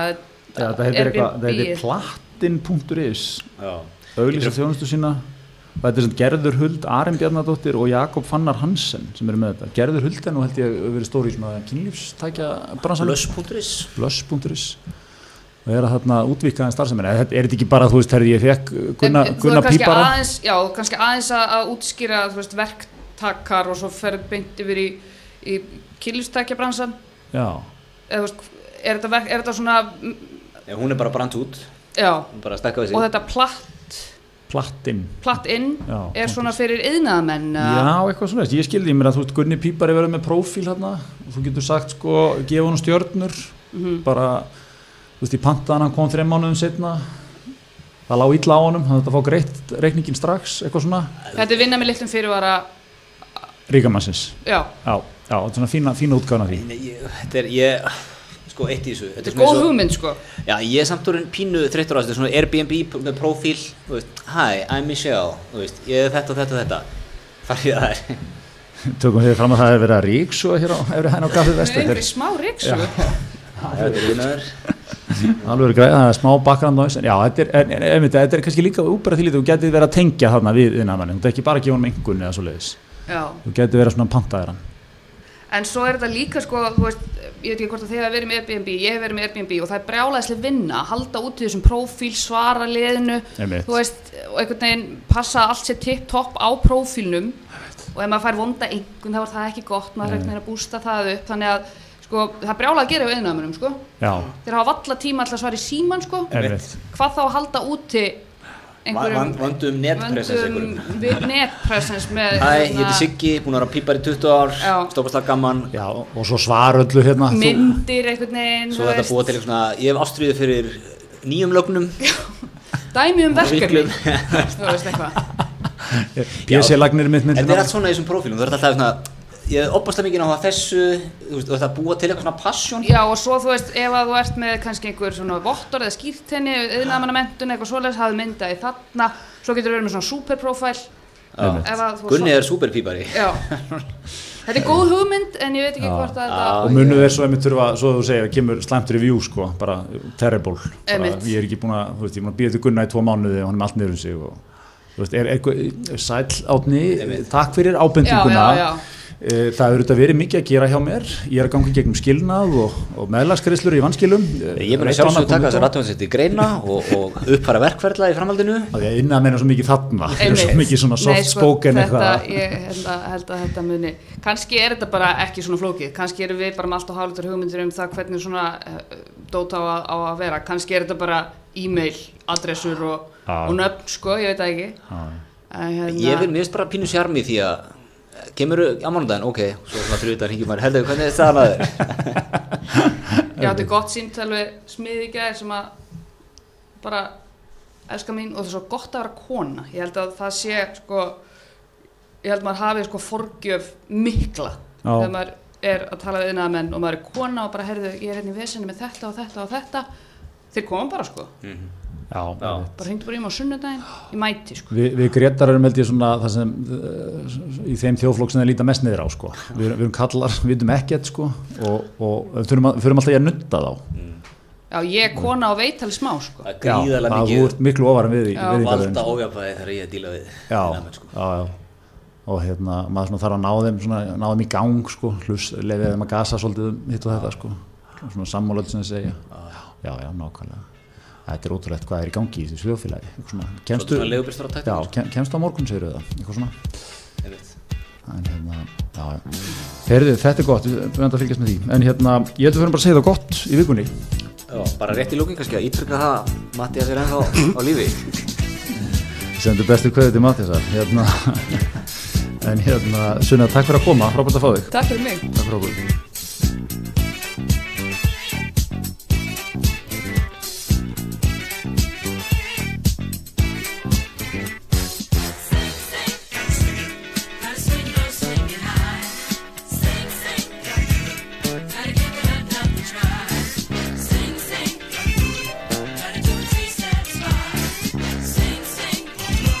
S1: heitir eitthvað, það heitir
S3: Airbnb.
S1: platin.is
S2: já,
S1: auglýsa þjónustu sína. Og þetta er sem Gerður Huld, Arin Bjarnadóttir og Jakob Fannar Hansen sem eru með þetta. Gerður Huld er nú held ég að verið stóri í svona kynlífstækja bransan
S2: blöss.is
S1: blöss.is og er að þarna útvíkaðan starfseminni er, er þetta ekki bara, þú veist, herði ég fekk Gunna, Gunna
S3: er
S1: Pípara?
S3: aðeins, já, kannski aðeins að, að útskýra veist, verktakar og svo ferð beint yfir í, í veist, er þetta, er þetta svona mm,
S2: já, hún er bara brant út.
S3: Já,
S2: hún bara
S3: og þetta platt
S1: plattin
S3: platt inn
S1: Já,
S3: er svona fyrir yðnaðamenn eða-
S1: Já, eitthvað svona, ég skildi, ég meina þú veist Gunni Pípari verður með prófíl hérna og þú getur sagt sko, gefa hann stjörnur.
S3: Mhm.
S1: bara, þú veist, ég pantaði hann kom þreim mánuðum setna það lá illa á honum, hann þetta fá greitt reikningin strax, eitthvað svona.
S3: Þetta er vinna með litlum fyrirvara
S1: ríkamansins,
S3: já,
S1: já, já, þetta er svona fína, fína útgáðan af því.
S2: Nei, ég, þetta er, ég sko, eitt í þessu.
S3: Þetta er
S2: svona
S3: góð hugmynd sko.
S2: Já, ég er samt orðin pínu þreyttur á þessu, þetta er svona Airbnb með profíl, þú veist, Hi, I'm Michelle, þú veist, ég er þetta og þetta. Og þetta. Farið það. Er.
S1: tökum við fram að það er verið að ríksu hér á efri hæn á kaffið
S3: með
S1: vestur
S3: einhverju smá ríksu
S2: Þetta er vinnaður.
S1: alveg greið, það er smá en já, þetta er, en, en, en, þetta er kannski líka úbæra því lítið, þú getið verið að tengja þarna við innanmanni, þú getið ekki bara að gefa hann engun eða svo leiðis, þú getið verið svona pantaðir hann.
S3: En svo er þetta líka sko, veist, ég veit ekki hvort að þið hafa verið með Airbnb, ég hef verið með Airbnb og það er brjálæðislega vinna, halda út í þessum prófíl, svara liðinu,
S1: Einmitt.
S3: þú veist, og einhvern veginn passa allt sér tipp-topp á prófílnum. Og ef maður fær vonda einhvern þá er það ekki gott, maður veginn að bústa það upp, þannig að sko, það er brjálæð að gera við innanmunum, sko.
S1: já,
S3: Þeir hafa valla tíma alltaf að svara í síman, sko,
S1: einmitt.
S3: Hvað þá að halda úti
S2: Vandum netpresens
S3: við netpresens með
S2: Hæ, ég heiti Siggi, búin að vera pípar í 20 ár, stókast það gaman.
S1: Já, og svo svaröllu hérna.
S3: Myndir einhvern veginn,
S2: Svo þetta búa til eitthvað svona, ég hef ástriðið fyrir nýjum lögnum.
S3: dæmi um verkefni. Þú veist eitthvað.
S1: PC-lagnir mitt myndi
S2: Þetta er allt svona í þessum prófílum, þú ert alltaf svona, ég hef opast mikið að þessu, þú veist, þú ert að búa til eitthvað svona passion.
S3: já og svo þú veist ef að þú ert með kannski einhver svona vottor eða skýrtenni yðnaðamannamenntun eitthvað svoleiðis hafði myndaði þarna svo getur verið með svona superprofile að þú
S2: Gunni er superpípari.
S3: já þetta er góð hugmynd en ég veit ekki
S1: Já.
S3: hvort að
S2: Já.
S3: þetta
S1: og munum þeir svo einmitt þurfa, svo þú segir, kemur slæmt review sko, bara terrible bara, ég er ekki búin að, þú veist, ég er búin að býða til Gunna í tvo mánuði og hann er allt niður um sig og þú veist, er eitthvað, sæl átni takk fyrir
S3: já,
S1: ábendinguna
S3: já, já.
S1: Eh, það hefur auðvitað verið mikið að gera hjá mér. Ég er að ganga gegnum skilnað og, og meðlagskriðslur í vannskilum
S2: Ég er bara sjálfsög taka þessar rattöfum í greina og, og uppfara verkferðla í framhaldinu.
S1: að ég innan meina svo mikið þarna. Það er svo mikið svona soft
S3: sko,
S1: spoken eitthvað.
S3: ég held að, held að þetta muni kannski er þetta bara ekki svona flókið. Kannski erum við bara með allt og hálfur hugmyndir um það hvernig svona uh, dót á að, á að vera. Kannski er þetta bara e-mail adressur og, og nöfn sko, ég veit það ekki.
S1: Já.
S3: en, hérna,
S2: Ég vil mist bara pínu sjarmi því að kemur á mánudaginn, ok, svo svona utan hringjum maður, heldur, hvernig er staðan að þér?
S3: ég átti gott síntal við smiði í gær sem að bara elska mín og það er svo gott að vera kona. Ég held að það sé sko ég held að maður hafi sko forgjöf mikla þegar maður er að tala við innað menn og maður er kona og bara heyrðu ég er hérna í vesinu með þetta og þetta og þetta. Þeir koma bara sko
S1: Já,
S2: Já.
S3: bara hringdu bara í mig á sunnudaginn ég mæti sko
S1: Vi, við Gretar erum held ég svona það sem uh, í þeim þjóðflokk sem þeir líta mest niður á sko. við, erum- við erum kallar, við vitum ekkert sko. og, og við þurfum alltaf í að nutta þá
S3: já ég er kona og veit alveg smá sko
S2: það er gríðarlega
S1: það
S2: mikið
S1: þú ert miklu ofar en við, í-
S3: Já.
S1: við í
S2: valda
S1: sko.
S2: ójafnvægi þegar ég er að díla við
S1: já,
S2: innamenn, sko.
S1: já, já og hérna, maður svona þarf að ná þeim svona, ná þeim í gang sko, hlus, lefið þeim að gasa svolítið um hitt og þetta sko. svona sammálöld sem þið segja já, já, nákvæmlega þetta er ótrúlegt hvað er í gangi í þessu svona, kemstu, kemstu á morgun segir það, eitthvað svona. En hérna, já, já. Herðu, þetta er gott, við höfum að fylgjast með því. En hérna, ég held að við höfum bara að segja það gott í vikunni.
S2: Já, bara rétt í lókin kannski að ítrykka það Mattias er ennþá á lífi.
S1: Ég sendi bestu kveðu til Mattiasar hérna, en hérna, Sunna, takk fyrir að koma, frábært að fá þig.
S3: Takk fyrir mig.
S1: Takk fyrir okkur